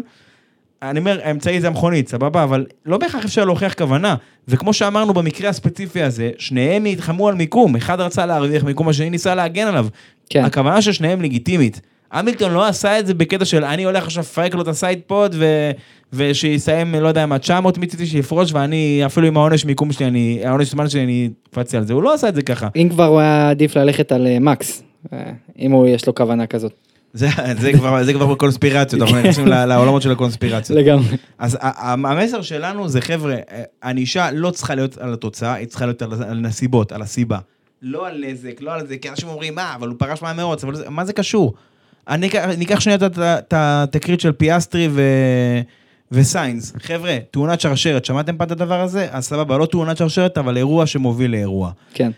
אני אומר, האמצעי זה המכונית, סבבה, אבל לא בהכרח אפשר להוכיח כוונה. וכמו שאמרנו במקרה הספציפי הזה, שניהם נלחמו על מיקום, אחד רצה להרוויח מיקום, השני ניסה להגן עליו. כן. הכוונה של שניהם לגיטימית. המילטון לא עשה את זה בקטע של אני הולך עכשיו לפרק לו את ה sidepod ו... ושיסיים, לא יודע מה, 900 מציתי שיפרוש ואני, אפילו עם העונש מיקום שלי, אני, העונש זמן שלי, אני קפצתי על זה, הוא לא עשה את זה ככה. אם כבר הוא היה עדיף ללכת על אה, מקס, אה, אם הוא יש לו כוונה כזאת. זה, זה כבר, זה כבר קונספירציות, אנחנו נכנסים לעולמות של הקונספירציות. לגמרי. אז המסר שלנו זה חבר'ה, אה, ענישה לא צריכה להיות על התוצאה, היא צריכה להיות על, על נסיבות, על הסיבה. לא על נזק, לא על זה, כי אנשים אומרים, מה, אבל הוא פרש מהמרוץ, אבל זה, מה זה קשור? אני אני אקח שנייה את התקרית של פיאסטרי ו... וסיינס. חבר'ה, תאונת שרשרת, שמעתם פעם את הדבר הזה? אז סבבה, לא תאונת שרשרת, אבל אירוע שמוביל לאירוע. כן.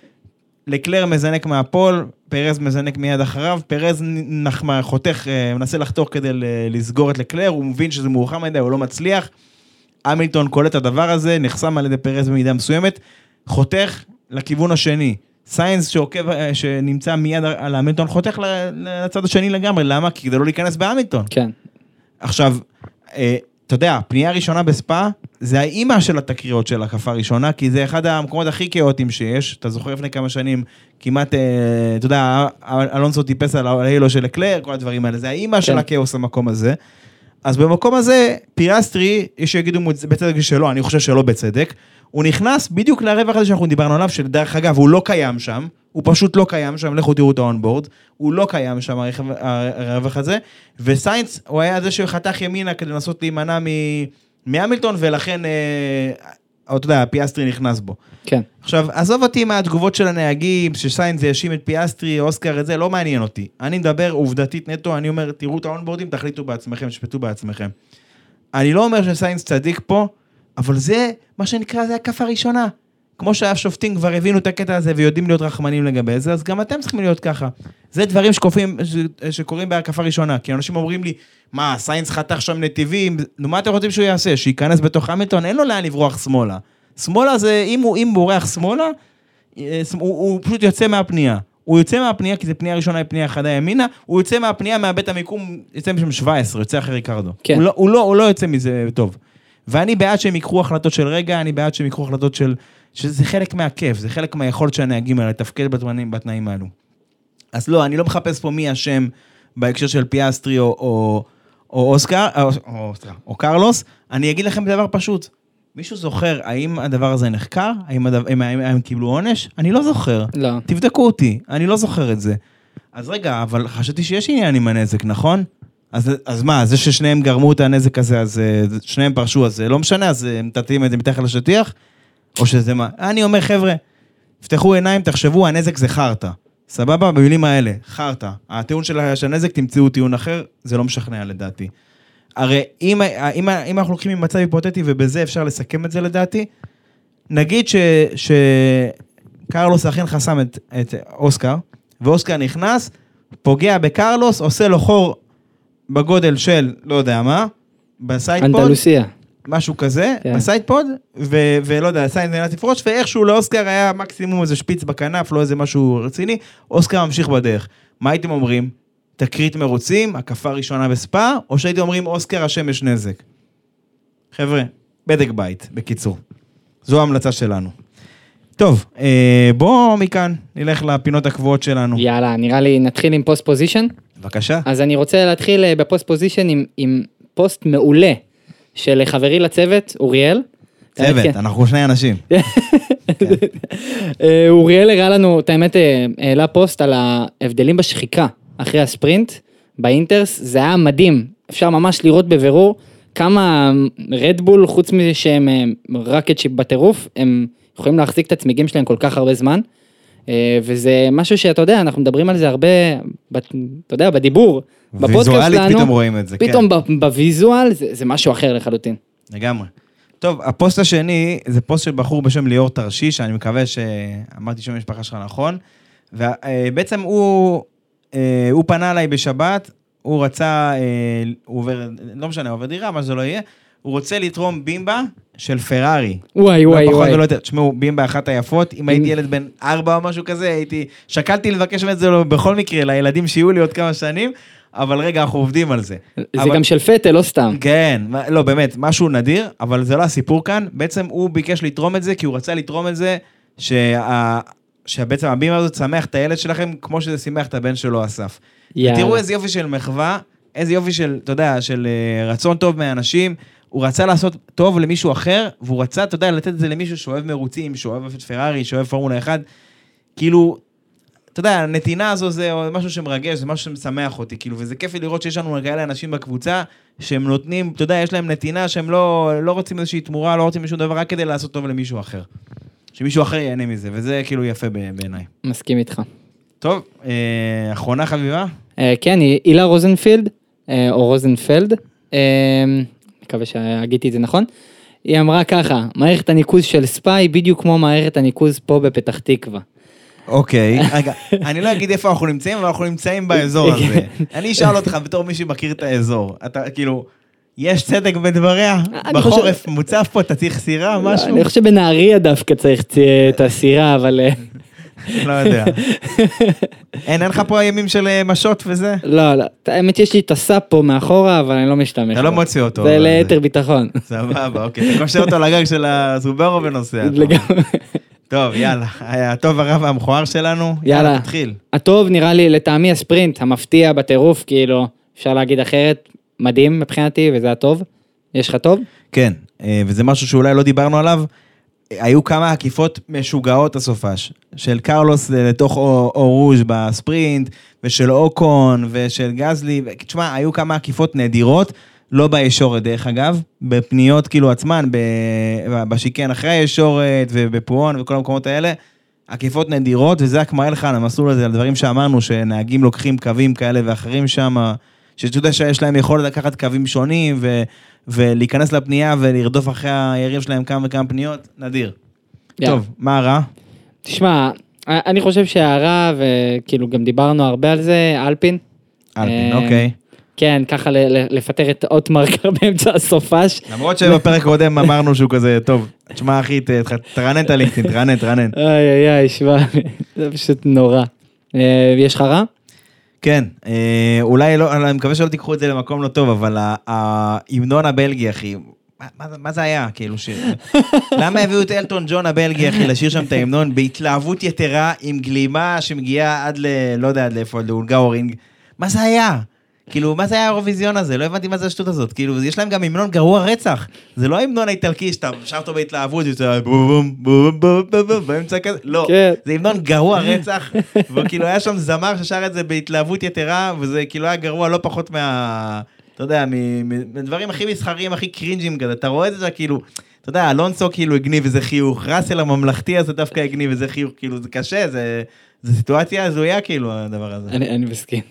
לקלר מזנק מה pole, פרז מזנק מיד אחריו, פרז נחמה, חותך, אה, מנסה לחתוך כדי לסגור את לקלר, הוא מבין שזה מאוחר מדי, הוא לא מצליח. המילטון קולט את הדבר הזה, נחסם על ידי פרז במידה מסוימת, חותך לכיוון השני. סיינס שעוקב, אה, שנמצא מיד על המילטון, חותך לצד השני לגמרי, למה? כי כדי לא להיכנס בהמילטון. כן. עכשיו, אה, אתה יודע, פנייה ראשונה בספא, זה האימא של התקריות של הקפה ראשונה, כי זה אחד המקומות הכי כאוטיים שיש. אתה זוכר לפני כמה שנים, כמעט, אה, אתה יודע, אלונסו טיפס על ה halo של לקלר, כל הדברים האלה, זה האימא של הכאוס המקום הזה. אז במקום הזה, פיאסטרי, יש שיגידו בצדק שלא, אני חושב שלא בצדק, הוא נכנס בדיוק לרווח הזה שאנחנו דיברנו עליו, שדרך אגב, הוא לא קיים שם, הוא פשוט לא קיים שם, לכו תראו את ה onboard, הוא לא קיים שם, הרווח הזה, וסיינס, הוא היה זה שחתך ימינה כדי לנסות להימנע מהמילטון, ולכן, אה, אתה יודע, פיאסטרי נכנס בו. כן. עכשיו, עזוב אותי מהתגובות של הנהגים, שסיינס יאשים את פיאסטרי, אוסקר, את זה, לא מעניין אותי. אני מדבר עובדתית נטו, אני אומר, תראו את האונבורדים, תחליטו בעצמכם, תשפטו בעצמכם. אני לא אומר שסיינס צדיק פה, אבל זה, מה שנקרא, זה הקפה הראשונה. כמו שהשופטים כבר הבינו את הקטע הזה ויודעים להיות רחמנים לגבי זה, אז גם אתם צריכים להיות ככה. זה דברים שקופים, ש, שקורים בהקפה ראשונה, כי אנשים אומרים לי, מה, סיינס חתך שם נתיבים, נו, מה אתם רוצים שהוא יעשה? שייכנס בתוך המילטון? אין לו לאן לברוח שמאלה. שמאלה זה, אם הוא, אם בורח שמאלה, אה, הוא, הוא פשוט יוצא מהפנייה. הוא יוצא מהפנייה, כי זו פנייה ראשונה, היא פנייה חדה ימינה, הוא יוצא מהפנייה, מאבד את המיקום, יוצא משם 17, יוצא אחרי ריקרדו. כן. הוא, לא, הוא, לא, הוא לא יוצא מזה טוב. ואני בעד שהם ייקחו החלטות של רגע, אני בעד שהם ייקחו החלטות של... שזה חלק מהכיף, זה חלק מהיכולת של הנהגים האלה לתפקד בתנאים, בתנאים האלו. אז לא, אני לא מחפש פה מי אשם בהקשר של פיאסטרי או, או, או אוסקר, או, או, סליחה, או קרלוס, אני אגיד לכם דבר פשוט. מישהו זוכר האם הדבר הזה נחקר? האם, הדבר, האם, האם הם קיבלו עונש? אני לא זוכר. לא. תבדקו אותי, אני לא זוכר את זה. אז רגע, אבל חשבתי שיש עניין עם הנזק, נכון? אז, אז מה, זה ששניהם גרמו את הנזק הזה, אז אה, שניהם פרשו, אז זה לא משנה, אז אה, מטאטאים את זה מתחת לשטיח? או שזה מה? אני אומר, חבר'ה, תפתחו עיניים, תחשבו, הנזק זה חרטא. סבבה? במילים האלה, חרטא. הטיעון של הנזק, תמצאו טיעון אחר, זה לא משכנע לדעתי. הרי אם, אם, אם אנחנו לוקחים ממצב היפותטי ובזה אפשר לסכם את זה לדעתי, נגיד ש, שקרלוס אכן חסם את, את אוסקר, ואוסקר נכנס, פוגע בקרלוס, עושה לו חור בגודל של לא יודע מה, ב sidepod, אנדלוסיה. משהו כזה, כן. ב sidepod, ו- ולא יודע, זה נאלץ לפרוש, ואיכשהו לאוסקר היה מקסימום איזה שפיץ בכנף, לא איזה משהו רציני, אוסקר ממשיך בדרך. מה הייתם אומרים? תקרית מרוצים, הקפה ראשונה בספא, או שהייתם אומרים אוסקר השמש נזק? חבר'ה, בדק בית, בקיצור. זו ההמלצה שלנו. טוב, אה, בואו מכאן נלך לפינות הקבועות שלנו. יאללה, נראה לי נתחיל עם post position. בבקשה. אז אני רוצה להתחיל אה, ב post position עם, עם פוסט מעולה של חברי לצוות, אוריאל. צוות, כן. אנחנו שני אנשים. אה, אוריאל הראה לנו, את האמת, אה, העלה פוסט על ההבדלים בשחיקה אחרי הספרינט באינטרס, זה היה מדהים, אפשר ממש לראות בבירור כמה רדבול, חוץ מזה שהם אה, רקט בטירוף, הם יכולים להחזיק את הצמיגים שלהם כל כך הרבה זמן. אה, וזה משהו שאתה יודע, אנחנו מדברים על זה הרבה, אתה יודע, בדיבור, בפודקאסט ויזואלית שלנו, פתאום רואים את זה, כן. פתאום בוויזואל זה, זה משהו אחר לחלוטין. לגמרי. טוב, הפוסט השני זה פוסט של בחור בשם ליאור תרשיש, אני מקווה שאמרתי שם המשפחה שלך נכון. ובעצם הוא, אה, הוא פנה אליי בשבת, הוא רצה, אה, הוא עובר, לא משנה, עובר דירה, מה שזה לא יהיה, הוא רוצה לתרום בימבה של פרארי. וואי וואי לא וואי. ולא יותר. תשמעו, בימבה אחת היפות, אם הייתי ילד בן ארבע או משהו כזה, הייתי, שקלתי לבקש את זה בכל מקרה, לילדים שיהיו לי עוד כמה שנים, אבל רגע, אנחנו עובדים על זה. זה אבל- גם של פטל, לא סתם. כן, לא, באמת, משהו נדיר, אבל זה לא הסיפור כאן. בעצם הוא ביקש לתרום את זה, כי הוא רצה לתרום את זה, שה... שבעצם הבימה הזאת שמח את הילד שלכם, כמו שזה שימח את הבן שלו, אסף. יאללה. תראו איזה יופי של מחווה, איזה יופי של, אתה יודע, של אה, רצון טוב מהאנשים. הוא רצה לעשות טוב למישהו אחר, והוא רצה, אתה יודע, לתת את זה למישהו שאוהב מרוצים, שאוהב את פרארי, שאוהב פורמולה 1. כאילו, אתה יודע, הנתינה הזו זה משהו שמרגש, זה משהו שמשמח אותי, כאילו, וזה כיף לראות שיש לנו כאלה אנשים בקבוצה, שהם נותנים, אתה יודע, יש להם נתינה שהם לא, לא רוצים איזושהי תמורה, לא רוצים שום דבר, רק כדי לעשות טוב למישהו אחר. שמישהו אחר ייהנה מזה, וזה כאילו יפה בעיניי. מסכים איתך. טוב, אה, אחרונה חביבה? אה, כן, הילה רוזנפילד, אה, או רוזנפלד, אה, מקווה שהגיתי את זה נכון. היא אמרה ככה, מערכת הניקוז של ספאי בדיוק כמו מערכת הניקוז פה בפתח תקווה. אוקיי, רגע, אני לא אגיד איפה אנחנו נמצאים, אבל אנחנו נמצאים באזור הזה. אני אשאל אותך בתור מי שמכיר את האזור, אתה כאילו, יש צדק בדבריה? בחורף מוצף פה, אתה צריך סירה, משהו? אני חושב שבנהריה דווקא צריך את הסירה, אבל אה, לא יודע. אין, אין לך פה ימים של אה, משות וזה? לא, לא, האמת יש לי את הסאפ פה מאחורה, אבל אני לא משתמש. אתה לא. מוציא אותו. זה ליתר ביטחון. סבבה, אוקיי. אתה קושר אותו לגג של הסוברו ונוסע. לגמרי. טוב, יאללה. הטוב הרע והמכוער שלנו. יאללה. תתחיל. הטוב נראה לי לטעמי הספרינט, המפתיע בטירוף, כאילו, אפשר להגיד אחרת, מדהים מבחינתי, וזה הטוב. יש לך טוב? כן, אה, וזה משהו שאולי לא דיברנו עליו. היו כמה עקיפות משוגעות הסופש, של קרלוס לתוך אור אור רוז' בספרינט, ושל אוקון, ושל גזלי, תשמע, היו כמה עקיפות נדירות, לא בישורת דרך אגב, בפניות כאילו עצמן, בשיקן אחרי הישורת, ובפואון וכל המקומות האלה, עקיפות נדירות, וזה רק מראה לך על המסלול הזה, על דברים שאמרנו, שנהגים לוקחים קווים כאלה ואחרים שם, שאתה יודע שיש להם יכולת לקחת קווים שונים, ו... ולהיכנס לפנייה ולרדוף אחרי היריב שלהם כמה וכמה פניות, נדיר. יאללה. טוב, מה הרע? תשמע, אני חושב שהרע, וכאילו גם דיברנו הרבה על זה, אלפין. אלפין, אה, אוקיי. כן, ככה לפטר את אוטמרקר באמצע הסופש. למרות שבפרק הקודם אמרנו שהוא כזה, טוב, תשמע אחי, תרענן את הלינקדאין, תרענן, תרענן. איי איי איי, שמע, זה פשוט נורא. אה, יש לך רע? כן, אה, אולי לא, אני מקווה שלא תיקחו את זה למקום לא טוב, אבל ההמנון הבלגי, אחי, מה- מה זה- מה זה היה, כאילו, שיר? למה הביאו את אלטון ג'ון הבלגי, אחי, לשיר שם את ההמנון בהתלהבות יתרה, עם גלימה שמגיעה עד ל... לא יודע עד לאיפה, לאונגאורינג? מה זה היה? כאילו, מה זה היה האירוויזיון הזה? לא הבנתי מה זה השטות הזאת. כאילו, יש להם גם המנון גרוע רצח. זה לא ההמנון האיטלקי שאתה שר אותו בהתלהבות, זה בום בום בום בום בום באמצע כזה, לא. כן. זה המנון גרוע רצח, וכאילו היה שם זמר ששר את זה בהתלהבות יתרה, וזה כאילו היה גרוע לא פחות מה... אתה יודע, מדברים הכי מסחריים, הכי קרינג'ים כזה, אתה רואה את זה כאילו, אתה יודע, אלונסו כאילו הגניב איזה חיוך, ראסל הממלכתי הזה דווקא הגניב איזה חיוך, כאילו זה קשה, זה, זה סיטואציה הזויה כאילו הדבר הזה. אני אני מסכים.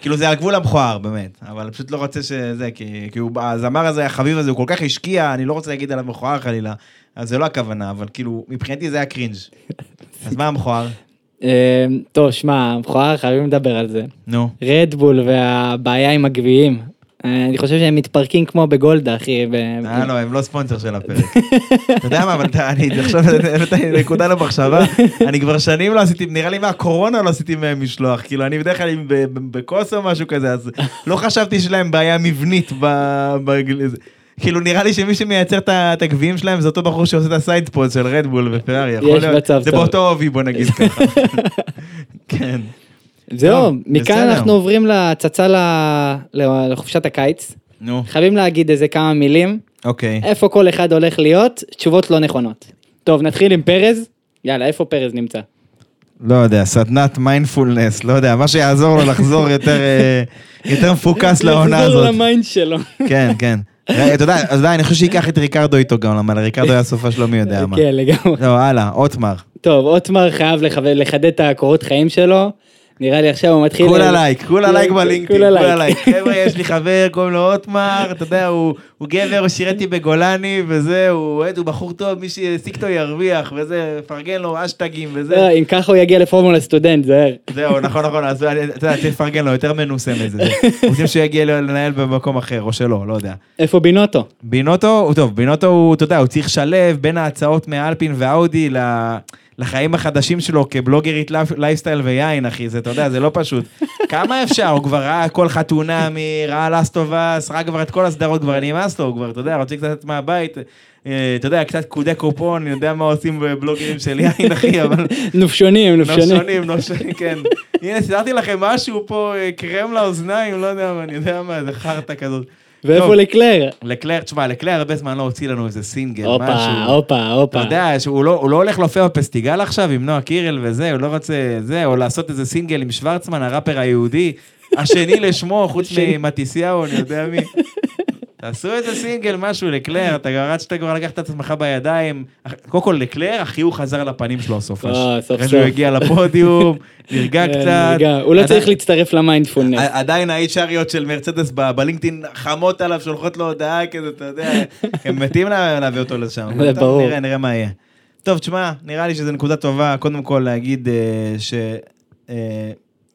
כאילו זה על גבול המכוער, באמת. אבל פשוט לא רוצה שזה, כי, כי הוא, הזמר הזה, החביב הזה, הוא כל כך השקיע, אני לא רוצה להגיד עליו מכוער חלילה. אז זה לא הכוונה, אבל כאילו, מבחינתי זה היה קרינג'. אז מה המכוער? אה, טוב, שמע, מכוער, חייבים לדבר על זה. נו. רדבול והבעיה עם הגביעים. אני חושב שהם מתפרקים כמו בגולדה, אחי. אה, לא, הם לא ספונסר של הפרק. אתה יודע מה, אבל אני עכשיו הבאת לי נקודה למחשבה, אני כבר שנים לא עשיתי, נראה לי מהקורונה לא עשיתי מהם משלוח, כאילו אני בדרך כלל בכוס או משהו כזה, אז לא חשבתי שיש להם בעיה מבנית ב... ב- זה. כאילו נראה לי שמי שמייצר את הגביעים שלהם זה אותו בחור שעושה את הסייד פוז של רדבול ופרארי, יכול יש להיות, זה. באותו עובי בוא נגיד ככה. כן. זהו, טוב, מכאן. אנחנו עוברים להצצה לחופשת הקיץ. נו, חייבים להגיד איזה כמה מילים, אוקיי. איפה כל אחד הולך להיות, תשובות לא נכונות. טוב, נתחיל עם פרז. יאללה, איפה פרז נמצא? לא יודע, סדנת מיינדפולנס, לא יודע, מה שיעזור לו לחזור יותר, אה, יותר מפוקס לעונה לחזור הזאת. ל mind שלו. כן, כן. אה, אתה יודע, אז די, אני חושב שייקח את ריקרדו איתו גם, למה לריקרדו היה סופה שלו מי יודע מה. כן, לגמרי. לא, הלאה, אוטמר. טוב, אוטמר חייב לחדד את הקורות חיים שלו. נראה לי עכשיו הוא מתחיל... כולה לייק, כולה לייק בלינקדאין, כולה לייק. חבר'ה, יש לי חבר, קוראים לו אוטמר, אתה יודע, הוא הוא גבר, הוא שירת איתי בגולני, וזה, הוא הוא בחור טוב, מי שיעסיק אותו ירוויח, וזה, פרגן לו, אשטגים, וזה. לא, אם ככה הוא יגיע ל Formula Student, זהר. זהו, נכון, נכון, אז אתה יודע, צריך לפרגן לו, יותר מנוסה מזה. רוצים שהוא יגיע לנהל במקום אחר, או שלא, לא יודע. איפה בינוטו? בינוטו, הוא טוב, בינוטו הוא, אתה יודע, הוא צריך לשלב בין ההצעות מאלפין ואאודי ל- לחיים החדשים שלו כבלוגרית לייפסטייל ויין, אחי, זה, אתה יודע, זה לא פשוט. כמה אפשר? הוא כבר ראה כל חתונה מראה לאסטובס, ראה כבר את כל הסדרות, כבר נמאס לו, הוא כבר, אתה יודע, רוצה קצת מהבית, אה, אתה יודע, קצת קודי קופון, אני יודע מה עושים בבלוגרים של יין, אחי, אבל... נופשונים, נופשונים. נושונים, נושונים, כן. הנה, סידרתי לכם משהו פה, אה, קרם לאוזניים, לא יודע מה, אני יודע מה, איזה חרטא כזאת. ואיפה. לקלר? לקלר, תשמע, לקלר הרבה זמן לא הוציא לנו איזה סינגל, הופה, משהו. הופה, אתה הופה. יודע שהוא לא, הוא לא הולך להופיע בפסטיגל עכשיו עם נועה קירל וזה, הוא לא רוצה זה, או לעשות איזה סינגל עם שוורצמן, הראפר היהודי, השני לשמו, חוץ ממתיסיהו, אני יודע מי. תעשו איזה סינגל, משהו, לקלר, אתה כבר רצת כבר לקחת את עצמך בידיים. קודם כל, לקלר, החיוך חזר לפנים שלו הסוף. אה, סוף אחרי סוף. שהוא הגיע לפודיום, נרגע כן, קצת. הוא לא צריך להצטרף למיינדפולנס. עדיין ה-HRיות של מרצדס בלינקדאין חמות עליו, שולחות לו הודעה כזה, אתה יודע, הם מתים לה- להביא אותו לשם. זה ברור. נראה, נראה מה יהיה. טוב, תשמע, נראה לי שזו נקודה טובה, קודם כל להגיד אה, ש... אה,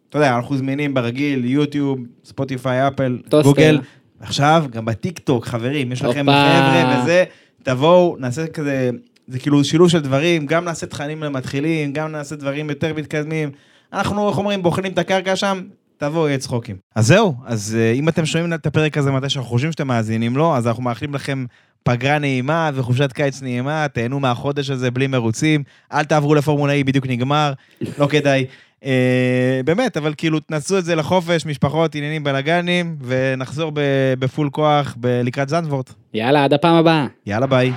אתה יודע, אנחנו זמינים ברגיל, יוטיוב, ספוטיפיי, אפל. גוגל. עכשיו, גם בטיק טוק, חברים, יש לכם. חבר'ה וזה, תבואו, נעשה כזה, זה כאילו שילוב של דברים, גם נעשה תכנים למתחילים, גם נעשה דברים יותר מתקדמים. אנחנו, איך אומרים, בוחנים את הקרקע שם, תבואו, יהיה צחוקים. אז זהו, אז אה, אם אתם שומעים את הפרק הזה מתי שאנחנו חושבים שאתם מאזינים לו, אז אנחנו מאחלים לכם פגרה נעימה וחופשת קיץ נעימה, תהנו מהחודש הזה בלי מרוצים, אל תעברו לפורמולה E, בדיוק נגמר, לא כדאי. אה, באמת, אבל כאילו, תנסו את זה לחופש, משפחות, עניינים, בלאגנים, ונחזור בפול כוח לקראת זנדוורט. יאללה, עד הפעם הבאה. יאללה ביי.